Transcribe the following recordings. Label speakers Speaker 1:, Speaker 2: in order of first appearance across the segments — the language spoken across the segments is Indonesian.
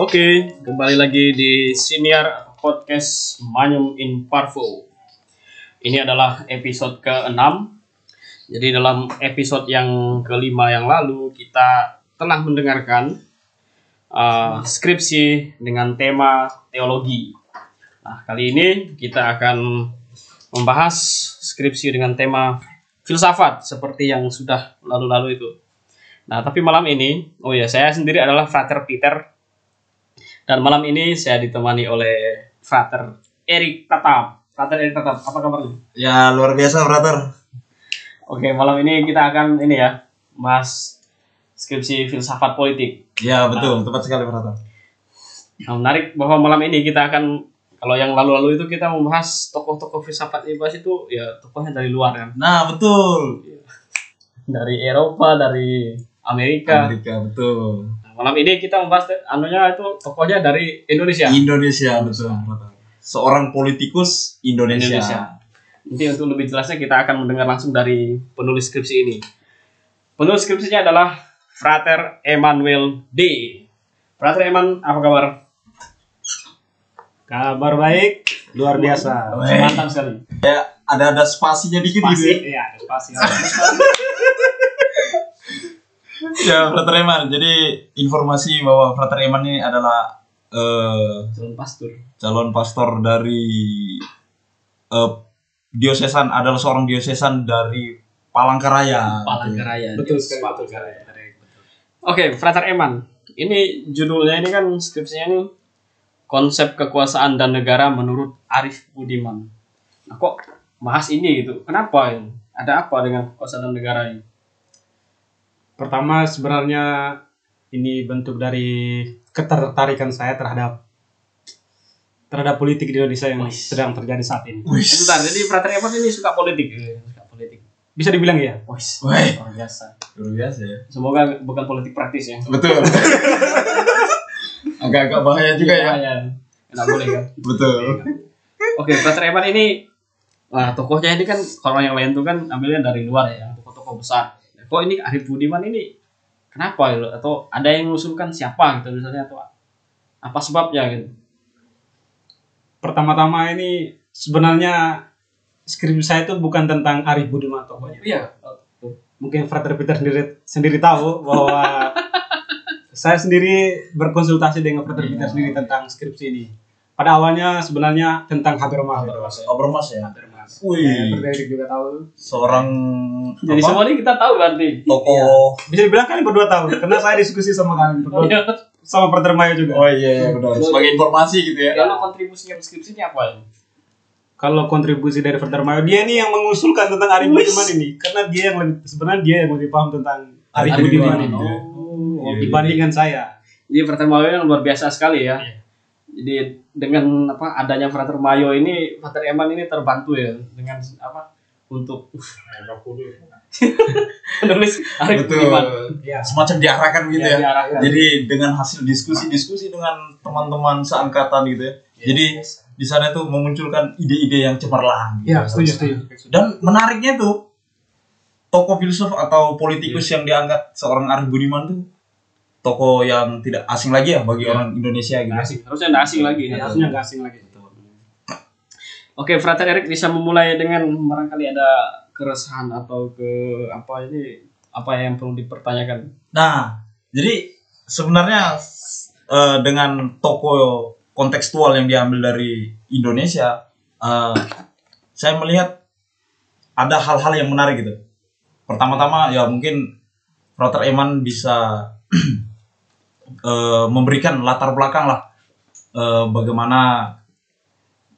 Speaker 1: Oke, kembali lagi di Senior Podcast Manyum in Parvo. Ini adalah episode ke-6. Jadi dalam episode yang kelima yang lalu kita telah mendengarkan uh, skripsi dengan tema teologi. Nah, kali ini kita akan membahas skripsi dengan tema filsafat seperti yang sudah lalu-lalu itu. Nah, tapi malam ini, oh ya, saya sendiri adalah Frater Peter dan malam ini saya ditemani oleh Frater Erik Tatap. Frater Erik Tatap, apa kabarnya?
Speaker 2: Ya luar biasa brother.
Speaker 1: Oke, malam ini kita akan ini ya, bahas skripsi filsafat politik.
Speaker 2: Ya betul, tepat sekali brother.
Speaker 1: Nah, menarik bahwa malam ini kita akan kalau yang lalu-lalu itu kita membahas tokoh-tokoh filsafat ibas itu ya tokohnya dari luar kan.
Speaker 2: Nah betul.
Speaker 1: Dari Eropa, dari Amerika.
Speaker 2: Amerika betul.
Speaker 1: Malam ini kita membahas anunya itu tokohnya dari Indonesia.
Speaker 2: Indonesia betul. Seorang politikus Indonesia.
Speaker 1: Indonesia. Nanti untuk lebih jelasnya kita akan mendengar langsung dari penulis skripsi ini. Penulis skripsinya adalah Frater Emmanuel D. Frater Eman, apa kabar?
Speaker 3: Kabar baik, luar biasa.
Speaker 2: Baik.
Speaker 1: Mantap sekali.
Speaker 2: Ya ada ada spasinya dikit gitu. ya.
Speaker 3: Iya, ada spasi.
Speaker 2: Ya Frater Eman. Jadi informasi bahwa Frater Eman ini adalah eh,
Speaker 1: Calon pastor.
Speaker 2: calon pastor dari eh, diosesan adalah seorang diosesan dari Palangkaraya.
Speaker 1: Palangkaraya.
Speaker 3: Betul sekali, betul
Speaker 1: Palangkaraya. Oke, Frater Eman. Ini judulnya ini kan skripsinya ini konsep kekuasaan dan negara menurut Arif Budiman. Nah, kok bahas ini gitu? Kenapa ini? Ada apa dengan kekuasaan dan negara ini?
Speaker 3: Pertama sebenarnya ini bentuk dari ketertarikan saya terhadap terhadap politik di Indonesia yang
Speaker 1: Wih.
Speaker 3: sedang terjadi saat ini.
Speaker 2: Wih.
Speaker 1: Sebentar, jadi Frater Eman ini suka politik. Suka politik.
Speaker 3: Bisa dibilang ya?
Speaker 1: Wis,
Speaker 2: Wih.
Speaker 1: luar biasa.
Speaker 2: Luar biasa ya.
Speaker 1: Semoga bukan politik praktis ya.
Speaker 2: Betul. Agak-agak bahaya juga ya.
Speaker 1: Ya, Nggak boleh kan.
Speaker 2: Betul.
Speaker 1: Oke, Frater Eman ini Wah, tokohnya ini kan kalau yang lain tuh kan ambilnya dari luar ya, tokoh-tokoh besar. Kok ini Arif Budiman ini kenapa gitu? Atau ada yang mengusulkan siapa gitu misalnya atau apa sebabnya gitu?
Speaker 3: Pertama-tama ini sebenarnya skripsi saya itu bukan tentang Arif Budiman tokohnya.
Speaker 1: Iya.
Speaker 3: Mungkin Frater Peter sendiri sendiri tahu bahwa saya sendiri berkonsultasi dengan Frater Peter sendiri tentang skripsi ini. Pada awalnya sebenarnya tentang Habermas.
Speaker 2: Habermas ya.
Speaker 3: Habermas.
Speaker 2: Wih.
Speaker 3: Eh, Erik juga tahu.
Speaker 2: Seorang
Speaker 1: Jadi
Speaker 2: apa?
Speaker 1: semua ini kita tahu berarti.
Speaker 2: tokoh.
Speaker 3: Bisa dibilang kalian berdua tahu, karena saya diskusi sama kalian berdua,
Speaker 1: Iya.
Speaker 3: sama Frater Mayo juga.
Speaker 2: Oh iya iya benar. Sebagai informasi gitu ya.
Speaker 1: Lalu kontribusinya skripsinya apa ya?
Speaker 3: Kalau kontribusi dari Frater Mayo, dia nih yang mengusulkan tentang Arif
Speaker 1: Wih.
Speaker 3: Budiman ini, karena dia yang sebenarnya dia yang lebih paham tentang Arif
Speaker 2: Arif
Speaker 3: Budiman ini
Speaker 1: Oh,
Speaker 2: Iya, iya.
Speaker 3: dibandingkan saya.
Speaker 1: Frater Mayo yang luar biasa sekali ya.
Speaker 3: Iya.
Speaker 1: Jadi dengan apa adanya Frater Mayo ini Frater Eman ini terbantu ya dengan apa untuk menulis
Speaker 2: Betul.
Speaker 3: Ya.
Speaker 2: Semacam diarahkan gitu
Speaker 1: Ya,
Speaker 2: ya.
Speaker 1: diarahkan.
Speaker 2: Jadi dengan hasil diskusi-diskusi dengan teman-teman seangkatan gitu ya. Jadi di sana tuh memunculkan ide-ide yang cemerlang. gitu.
Speaker 3: Ya, setuju, setuju.
Speaker 2: Dan menariknya tuh tokoh filsuf atau politikus yang diangkat seorang Arif Budiman tuh tokoh yang tidak asing lagi ya bagi
Speaker 1: Iya.
Speaker 2: orang Indonesia gitu.
Speaker 1: Nggak asing. Harusnya nggak asing lagi.
Speaker 3: Ya,
Speaker 1: Ya.
Speaker 3: harusnya nggak asing lagi.
Speaker 1: Oke, Frater Erik bisa memulai dengan barangkali ada keresahan atau ke apa ini apa yang perlu dipertanyakan.
Speaker 2: Nah, jadi sebenarnya eh, dengan toko kontekstual yang diambil dari Indonesia, eh, saya melihat ada hal-hal yang menarik gitu. Pertama-tama ya mungkin Frater Eman bisa eh, memberikan latar belakang lah eh, bagaimana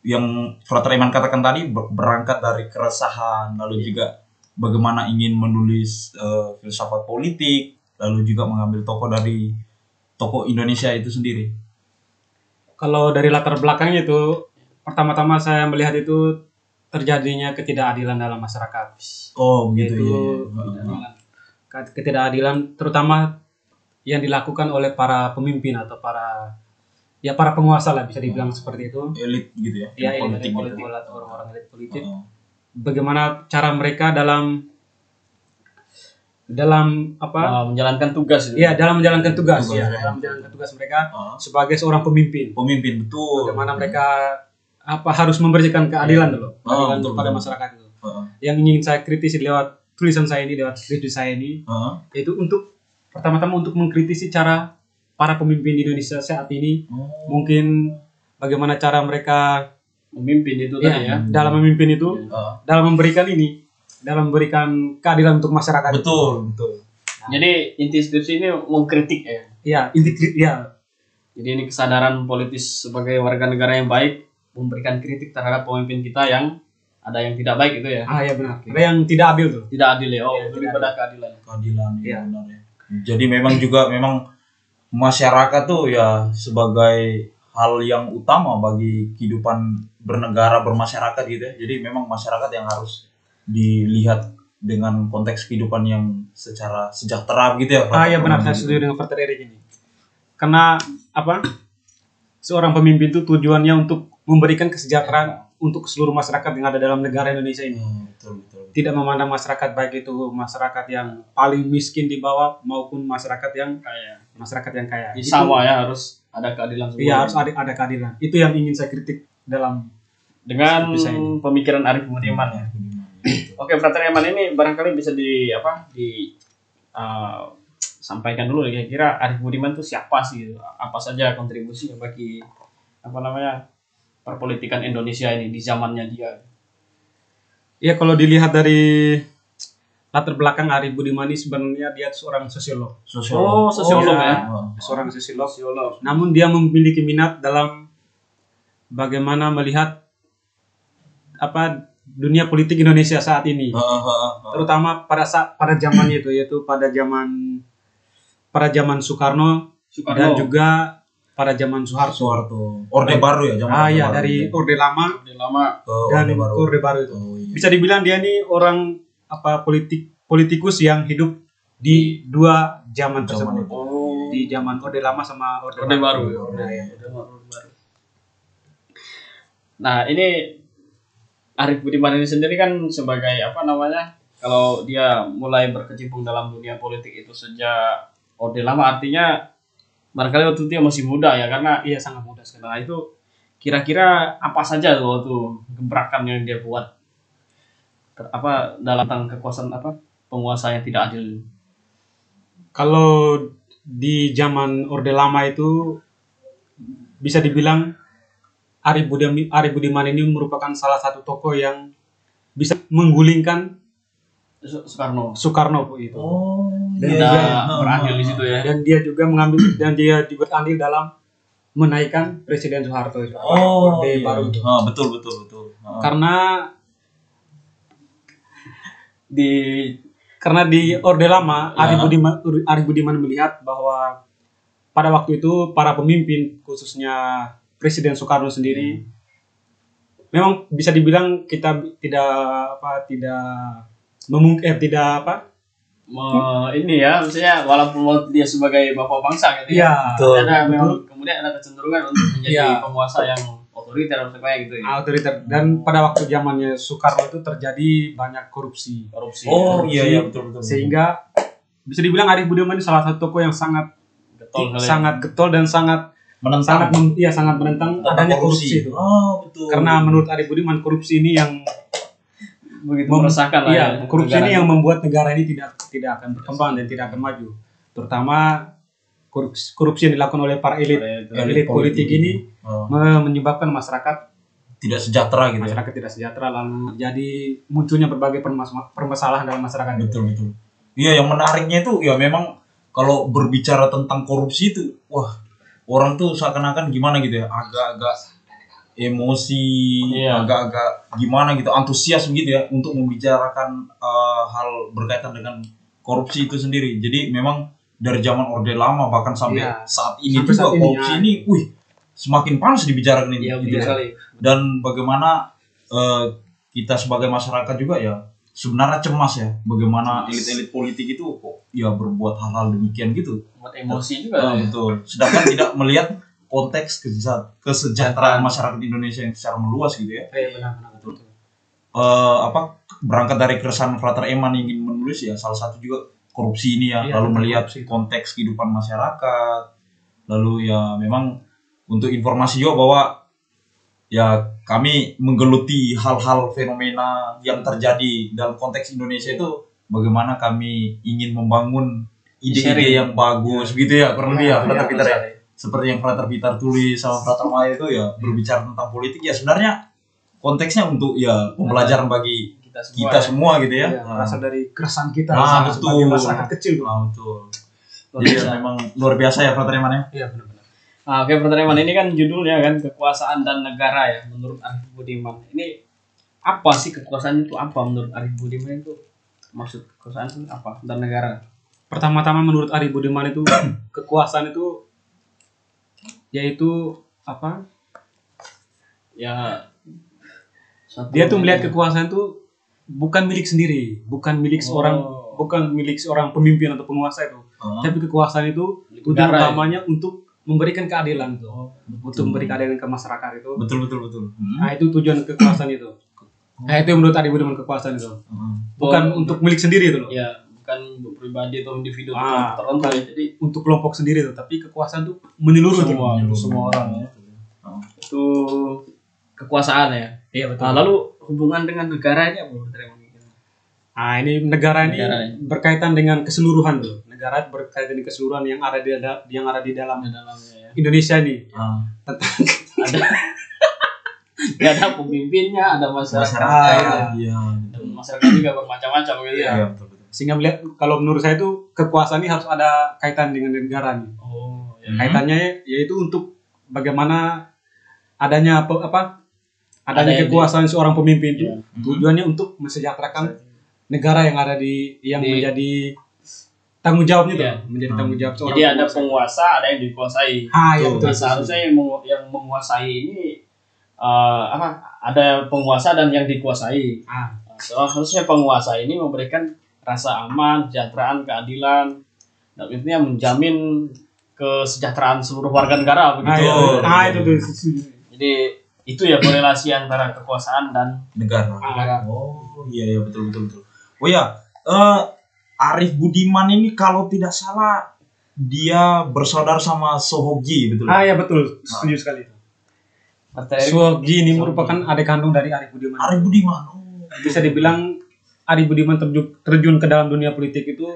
Speaker 2: yang Frater Eman katakan tadi ber- berangkat dari keresahan lalu juga bagaimana ingin menulis eh, filsafat politik lalu juga mengambil tokoh dari tokoh Indonesia itu sendiri.
Speaker 3: Kalau dari latar belakangnya itu, pertama-tama saya melihat itu terjadinya ketidakadilan dalam masyarakat.
Speaker 2: Oh begitu
Speaker 3: Yaitu
Speaker 2: ya.
Speaker 3: Ket- ketidakadilan terutama yang dilakukan oleh para pemimpin atau para ya para penguasa lah bisa dibilang seperti itu
Speaker 2: Elit gitu ya.
Speaker 3: ya elit
Speaker 2: politik
Speaker 3: politik
Speaker 2: gitu.
Speaker 3: orang-orang elit politik
Speaker 2: Oh.
Speaker 3: bagaimana cara mereka dalam dalam apa?
Speaker 1: Uh, menjalankan tugas itu.
Speaker 3: Iya, dalam menjalankan tugas,
Speaker 2: Tugas,
Speaker 3: ya,
Speaker 2: ya.
Speaker 3: dalam menjalankan tugas mereka
Speaker 2: Ah,
Speaker 3: sebagai seorang pemimpin.
Speaker 2: pemimpin betul.
Speaker 3: Bagaimana mereka apa harus memberikan keadilan dulu,
Speaker 2: Ah,
Speaker 3: keadilan
Speaker 2: betul,
Speaker 3: kepada
Speaker 2: betul.
Speaker 3: masyarakat itu.
Speaker 2: Ah,
Speaker 3: Yang ingin saya kritisi lewat tulisan saya ini, lewat skripsi saya ini,
Speaker 2: ah.
Speaker 3: yaitu untuk pertama-tama untuk mengkritisi cara para pemimpin di Indonesia saat ini,
Speaker 2: Oh.
Speaker 3: mungkin bagaimana cara mereka
Speaker 1: Memimpin itu
Speaker 3: ya,
Speaker 1: tadi ya.
Speaker 3: dalam memimpin itu,
Speaker 2: Ah,
Speaker 3: dalam memberikan ini, dalam memberikan keadilan untuk masyarakat.
Speaker 2: betul, betul.
Speaker 1: Jadi inti skripsi ini mengkritik ya.
Speaker 3: Ya, inti ya,
Speaker 1: Jadi ini kesadaran politis sebagai warga negara yang baik memberikan kritik terhadap pemimpin kita yang ada yang tidak baik itu ya.
Speaker 3: ah ya benar. Ada yang tidak adil tuh.
Speaker 1: Tidak adil ya. Oh,
Speaker 3: Iya,
Speaker 1: lebih pada keadilan.
Speaker 2: keadilan
Speaker 3: Iya.
Speaker 2: ya benar ya. Jadi memang juga memang masyarakat tuh ya sebagai hal yang utama bagi kehidupan bernegara bermasyarakat gitu ya. Jadi memang masyarakat yang harus dilihat dengan konteks kehidupan yang secara sejahtera gitu ya.
Speaker 3: Ah ya benar, saya setuju dengan Frater Erik ini. Karena apa? Seorang pemimpin itu tujuannya untuk memberikan kesejahteraan untuk seluruh masyarakat yang ada dalam negara Indonesia ini.
Speaker 2: Hmm, betul, betul.
Speaker 3: Tidak memandang masyarakat baik itu masyarakat yang paling miskin di bawah maupun masyarakat yang
Speaker 1: Kayak
Speaker 3: masyarakat yang kaya.
Speaker 1: Jadi
Speaker 3: Itu-
Speaker 1: sama ya harus ada keadilan semua.
Speaker 3: Iya harus ada ada keadilan. Itu yang ingin saya kritik dalam
Speaker 1: Dengan
Speaker 3: ini.
Speaker 1: pemikiran Arif Budiman ya. Oke, Frater Eman ini barangkali bisa di apa di uh, sampaikan dulu kira-kira Arif Budiman itu siapa sih? gitu? Apa saja kontribusinya bagi apa namanya perpolitikan Indonesia ini di zamannya dia?
Speaker 3: Ya kalau dilihat dari latar belakang Ari Budiman ini sebenarnya dia seorang sosiolog.
Speaker 2: Sosial.
Speaker 1: Oh, sosiolog
Speaker 3: ya.
Speaker 1: ya.
Speaker 2: Oh.
Speaker 3: Seorang sosiolog.
Speaker 1: Sosiolog.
Speaker 3: Namun dia memiliki minat dalam bagaimana melihat apa dunia politik Indonesia saat ini. Terutama pada saat pada zamannya itu yaitu pada zaman pada zaman Soekarno,
Speaker 1: Soekarno.
Speaker 3: dan juga pada zaman Soeharto.
Speaker 2: Soeharto. Orde baru ya, zaman
Speaker 3: Ah
Speaker 2: Orde
Speaker 3: ya
Speaker 2: Baru
Speaker 3: dari
Speaker 2: gitu.
Speaker 3: Orde Lama
Speaker 1: Udah lama
Speaker 2: ke
Speaker 3: dan
Speaker 2: Orde Baru.
Speaker 3: Orde Baru itu.
Speaker 2: Oh, iya.
Speaker 3: Bisa dibilang dia ini orang apa politik politikus yang hidup di dua zaman tersebut.
Speaker 2: itu.
Speaker 1: oh
Speaker 3: Di zaman Orde Lama sama Orde,
Speaker 1: Orde baru.
Speaker 3: ya.
Speaker 1: Orde, Orde baru. Nah, ini Arif Budiman ini sendiri kan sebagai apa namanya? Kalau dia mulai berkecimpung dalam dunia politik itu sejak Orde Lama artinya barangkali waktu itu dia masih muda ya karena
Speaker 3: Iya sangat mudah sekali.
Speaker 1: nah itu kira-kira apa saja tuh waktu gebrakan yang dia buat Ter- apa dalam tentang kekuasaan apa penguasa yang tidak adil
Speaker 3: Kalau di zaman Orde Lama itu bisa dibilang Ari Budiman, Ari Budiman ini merupakan salah satu tokoh yang bisa menggulingkan
Speaker 1: Soekarno
Speaker 3: Soekarno Bu, itu.
Speaker 2: Oh,
Speaker 3: Dan
Speaker 2: iya,
Speaker 1: tidak
Speaker 2: iya.
Speaker 1: berandil di situ ya
Speaker 3: Dan dia juga mengambil dan dia juga andil dalam menaikkan Presiden Soeharto itu.
Speaker 2: Oh,
Speaker 3: Orde
Speaker 2: iya.
Speaker 3: baru itu.
Speaker 2: Ah, betul betul betul. Ah.
Speaker 3: Karena di karena di Orde Lama Ari
Speaker 2: Ya.
Speaker 3: Budiman Ari Budiman melihat bahwa pada waktu itu para pemimpin khususnya Presiden Soekarno sendiri memang bisa dibilang kita tidak apa tidak memungkin eh, tidak apa
Speaker 1: Me- ini ya maksudnya walaupun dia sebagai bapak bangsa gitu ya
Speaker 3: ya
Speaker 1: ada memang kemudian ada kecenderungan untuk menjadi
Speaker 3: Iya.
Speaker 1: penguasa yang otoriter atau kayak gitu ya
Speaker 3: otoriter dan pada waktu zamannya Soekarno itu terjadi banyak korupsi
Speaker 1: korupsi
Speaker 2: Oh
Speaker 3: korupsi,
Speaker 2: iya iya betul betul.
Speaker 3: sehingga bisa dibilang Ari Budiman ini salah satu tokoh yang sangat
Speaker 1: getol ya.
Speaker 3: sangat getol dan sangat
Speaker 2: menentang
Speaker 3: sangat iya sangat menentang
Speaker 2: tentang
Speaker 3: adanya korupsi, itu.
Speaker 2: Oh betul.
Speaker 3: Karena menurut Ari Budiman korupsi ini yang
Speaker 1: begitu
Speaker 3: mem-
Speaker 1: meresahkan lah
Speaker 3: iya,
Speaker 1: ya
Speaker 3: korupsi
Speaker 1: negara.
Speaker 3: ini yang membuat negara ini tidak tidak akan berkembang dan tidak akan maju. Terutama korupsi, korupsi yang dilakukan oleh para elit
Speaker 1: Elit
Speaker 3: elit politik ini
Speaker 2: Oh,
Speaker 3: me- menyebabkan masyarakat
Speaker 2: tidak sejahtera gitu ya.
Speaker 3: masyarakat tidak sejahtera lalu jadi munculnya berbagai permas- permasalahan dalam masyarakat.
Speaker 2: Betul betul. Iya yang menariknya itu ya memang kalau berbicara tentang korupsi itu wah orang tuh seakan-akan gimana gitu ya agak-agak emosi
Speaker 1: Iya.
Speaker 2: agak-agak gimana gitu antusias begitu ya untuk membicarakan eh, hal berkaitan dengan korupsi itu sendiri jadi memang dari zaman orde lama bahkan sampai
Speaker 3: Iya.
Speaker 2: saat ini
Speaker 3: Sampai
Speaker 2: juga
Speaker 3: saat ini,
Speaker 2: korupsi
Speaker 3: ya.
Speaker 2: ini wih semakin panas dibicarakan ini
Speaker 1: iya
Speaker 2: gitu ya
Speaker 1: sekali
Speaker 2: dan bagaimana eh, kita sebagai masyarakat juga ya sebenarnya cemas ya bagaimana elit-elit politik itu kok ya berbuat hal-hal demikian gitu
Speaker 1: buat emosi juga
Speaker 2: Ah,
Speaker 1: ya.
Speaker 2: betul sedangkan tidak melihat konteks keseja- kesejahteraan masyarakat Indonesia yang secara meluas gitu ya
Speaker 3: Iya benar-benar betul.
Speaker 2: Eh, apa berangkat dari keresahan Frater Eman yang ingin menulis ya salah satu juga korupsi ini ya,
Speaker 3: Iya,
Speaker 2: lalu melihat
Speaker 3: korupsi itu.
Speaker 2: konteks kehidupan masyarakat, lalu ya memang untuk informasi juga bahwa ya kami menggeluti hal-hal fenomena yang terjadi dalam konteks Indonesia itu bagaimana kami ingin membangun ide-ide yang bagus gitu ya kurang lebih ya
Speaker 1: Iya,
Speaker 2: Peter ya
Speaker 1: betul.
Speaker 2: Seperti yang Frater Peter tulis sama Frater Maya itu ya berbicara tentang politik ya sebenarnya konteksnya untuk ya pembelajaran bagi
Speaker 1: kita semua,
Speaker 2: kita
Speaker 1: ya.
Speaker 2: semua gitu ya.
Speaker 3: Iya, berasal dari keresahan kita
Speaker 2: Ah,
Speaker 3: sebagai
Speaker 2: betul.
Speaker 3: masyarakat kecil tuh.
Speaker 2: Ah, betul.
Speaker 1: Luar
Speaker 2: Jadi
Speaker 1: biasa.
Speaker 2: ya, memang luar biasa ya Frater Eman ya.
Speaker 3: Iya benar-benar.
Speaker 1: Nah, oke pertanyaan ini kan judulnya kan kekuasaan dan negara ya menurut Arif Budiman. Ini apa sih kekuasaan itu apa menurut Arif Budiman itu? Maksud kekuasaan itu apa dan negara?
Speaker 3: Pertama-tama menurut Ari Budiman itu kekuasaan itu yaitu apa?
Speaker 1: Ya satu
Speaker 3: Dia tuh melihat kekuasaan itu bukan milik sendiri, bukan milik
Speaker 1: Oh.
Speaker 3: seorang bukan milik seorang pemimpin atau penguasa itu.
Speaker 2: Ah,
Speaker 3: Tapi kekuasaan itu tujuan
Speaker 1: ya?
Speaker 3: utamanya untuk memberikan keadilan tuh.
Speaker 1: Oh,
Speaker 3: Untuk memberikan keadilan ke masyarakat itu.
Speaker 2: betul betul betul. Hmm.
Speaker 3: Nah, itu tujuan kekuasaan itu. Nah, itu yang menurut Ari Budiman kekuasaan itu.
Speaker 2: Ah.
Speaker 3: Bukan
Speaker 1: Oh.
Speaker 3: untuk milik sendiri itu loh.
Speaker 1: ya bukan untuk pribadi atau individu
Speaker 3: Ah,
Speaker 1: tertentu ya. Jadi
Speaker 3: Untuk kelompok sendiri tuh, tapi kekuasaan tuh menyeluruh gitu.
Speaker 1: semua
Speaker 2: Menyeluruh.
Speaker 1: semua orang ya.
Speaker 2: Ah.
Speaker 1: Itu kekuasaan ya.
Speaker 3: Iya betul.
Speaker 1: Nah, lalu hubungan dengan negara ini apa?
Speaker 3: Nah, ini negara ini
Speaker 1: Negara ini.
Speaker 3: berkaitan dengan keseluruhan tuh. Negara berkaitan dengan keseluruhan yang ada di ada- yang ada di dalam
Speaker 1: Di dalamnya ya.
Speaker 3: Indonesia ini.
Speaker 2: Ah.
Speaker 1: ada ya ada pemimpinnya, ada masyarakat,
Speaker 2: Masyarakat. Iya.
Speaker 1: dan masyarakat juga bermacam-macam gitu ya.
Speaker 2: Iya betul.
Speaker 3: Sehingga melihat kalau menurut saya itu kekuasaan ini harus ada kaitan dengan negara nih.
Speaker 1: Oh, ya.
Speaker 2: Hmm.
Speaker 3: Kaitannya yaitu untuk bagaimana adanya apa, apa adanya
Speaker 1: Ada
Speaker 3: kekuasaan seorang pemimpin itu
Speaker 1: Iya.
Speaker 3: tujuannya untuk mensejahterakan negara yang ada di yang
Speaker 1: Di-
Speaker 3: menjadi tanggung jawabnya tuh,
Speaker 1: Iya.
Speaker 3: menjadi
Speaker 2: Hmm.
Speaker 3: tanggung jawab seorang
Speaker 1: Jadi ada
Speaker 3: penguasa.
Speaker 1: ada yang dikuasai.
Speaker 3: Ah, iya
Speaker 2: Tuh.
Speaker 3: betul.
Speaker 1: Nah, seharusnya yang, mengu- yang menguasai ini eh, apa? Ada penguasa dan yang dikuasai.
Speaker 3: Ah,
Speaker 1: Nah, Seharusnya penguasa ini memberikan rasa aman, kesejahteraan, keadilan, dan intinya menjamin kesejahteraan seluruh warga negara
Speaker 3: ah,
Speaker 1: begitu.
Speaker 3: iya.
Speaker 2: Betul.
Speaker 3: ah itu tuh.
Speaker 1: Jadi itu ya korelasi antara kekuasaan dan
Speaker 2: Negara.
Speaker 1: negara.
Speaker 2: Oh iya iya betul betul betul. Oh ya, eh Arif Budiman ini kalau tidak salah dia bersaudara sama Sohogi betul.
Speaker 3: Ah, iya betul. Setuju sekali. Suwogi ini merupakan adik kandung dari Ari Budiman.
Speaker 2: Arif Budiman. Oh.
Speaker 3: Bisa dibilang Ari Budiman terjun, terjun ke dalam dunia politik itu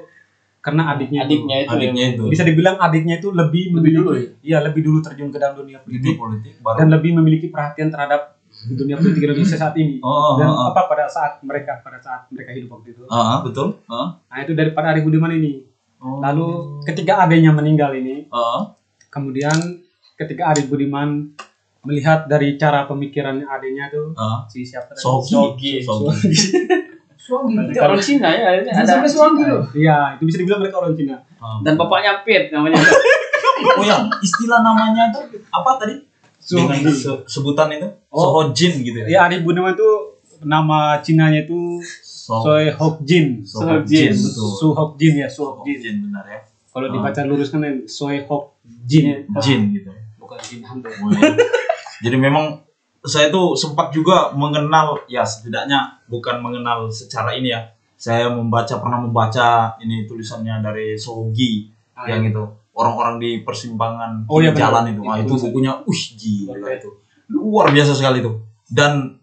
Speaker 3: karena adiknya. itu.
Speaker 1: adiknya itu
Speaker 2: Adiknya itu.
Speaker 3: Bisa dibilang adiknya itu lebih
Speaker 1: Lebih
Speaker 3: memiliki-
Speaker 1: dulu ya?
Speaker 3: Iya, lebih dulu terjun ke dalam dunia politik
Speaker 2: politik baru.
Speaker 3: dan lebih memiliki perhatian terhadap dunia politik Indonesia saat ini.
Speaker 2: Oh,
Speaker 3: Dan
Speaker 2: oh, oh.
Speaker 3: apa pada saat mereka pada saat mereka hidup waktu itu.
Speaker 2: Ah, ah, betul. Ah.
Speaker 3: Nah, itu daripada Ari Budiman ini.
Speaker 2: Oh.
Speaker 3: Lalu ketika adiknya meninggal ini,
Speaker 2: Ah.
Speaker 3: kemudian ketika Ari Budiman melihat dari cara pemikiran adiknya tuh
Speaker 2: Ah.
Speaker 3: si siapa tadi?
Speaker 2: Sohogi.
Speaker 1: Sohogi. Itu orang Cina ya, ini ada
Speaker 2: Sampai Suwangi
Speaker 1: Cina.
Speaker 2: loh.
Speaker 3: Iya, itu bisa dibilang mereka orang Cina.
Speaker 2: Ah.
Speaker 1: Dan bapaknya Pit namanya.
Speaker 2: oh ya, istilah namanya itu apa tadi? Se- sebutan itu?
Speaker 3: Oh.
Speaker 2: Sohojin gitu ya.
Speaker 3: Ya, Ari Budiman itu nama Cinanya itu
Speaker 2: So-
Speaker 3: Soe Hokjin.
Speaker 2: Sohojin,
Speaker 1: Sohojin.
Speaker 2: betul.
Speaker 3: Su Hokjin ya, Su Hokjin.
Speaker 2: Benar ya.
Speaker 3: Kalau
Speaker 2: Ah.
Speaker 3: dibaca lurus kan Soe Hokjin.
Speaker 2: Jin gitu.
Speaker 3: Bukan Jin Hamdo.
Speaker 2: Oh, iya. Jadi memang saya tuh sempat juga mengenal ya setidaknya bukan mengenal secara ini ya. Saya membaca pernah membaca ini tulisannya dari Sogi
Speaker 3: Ah,
Speaker 2: yang itu orang-orang di persimpangan
Speaker 3: Oh, iya,
Speaker 2: jalan itu. Wah,
Speaker 3: Itu
Speaker 2: bukunya wih gila
Speaker 3: Luar
Speaker 2: itu. Luar biasa sekali itu. Dan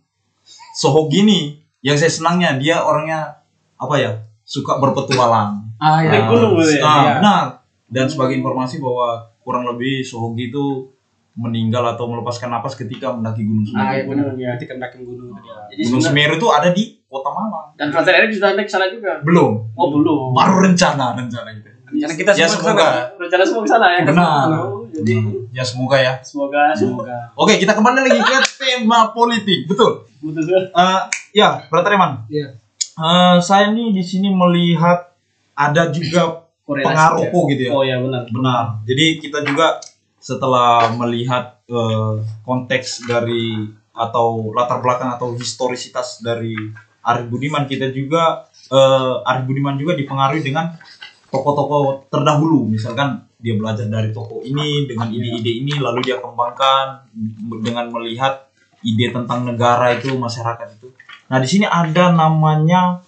Speaker 2: Sohogi ini yang saya senangnya dia orangnya apa ya? Suka berpetualang.
Speaker 3: Ah, ya.
Speaker 1: gunung gitu ya?
Speaker 2: Nah,
Speaker 3: Iya.
Speaker 2: benar. Dan sebagai informasi bahwa kurang lebih Sohogi itu meninggal atau melepaskan napas ketika mendaki Gunung Semeru.
Speaker 3: Ah, ya benar ya. Ketika mendaki gunung. Ya.
Speaker 1: Jadi
Speaker 2: Gunung Semeru itu ada di Kota Malang.
Speaker 1: Dan Frater Erik sudah naik ke sana juga.
Speaker 2: Belum.
Speaker 1: Oh belum.
Speaker 2: Baru rencana rencana gitu.
Speaker 3: Rencana kita
Speaker 2: Ya,
Speaker 3: semua
Speaker 2: semoga.
Speaker 3: ke sana.
Speaker 1: Rencana semua ke sana ya.
Speaker 2: Benar.
Speaker 1: Oh, Jadi.
Speaker 2: Ya semoga ya.
Speaker 1: semoga
Speaker 3: Semoga.
Speaker 2: Oke, kita kembali lagi ke tema politik. Betul.
Speaker 1: betul.
Speaker 2: Eh, ya, Brother Eman.
Speaker 3: Iya.
Speaker 2: Eh, saya ini di sini melihat ada juga
Speaker 1: Korelasi
Speaker 2: pengaruh
Speaker 1: ya.
Speaker 2: gitu ya.
Speaker 1: Oh ya benar.
Speaker 2: Benar. Jadi kita juga setelah melihat eh, konteks dari atau latar belakang atau historisitas dari Arif Budiman, kita juga eh, Arif Budiman juga dipengaruhi dengan tokoh-tokoh terdahulu. Misalkan dia belajar dari tokoh ini dengan ide-ide ini, lalu dia kembangkan dengan melihat ide tentang negara itu, masyarakat itu. Nah di sini ada namanya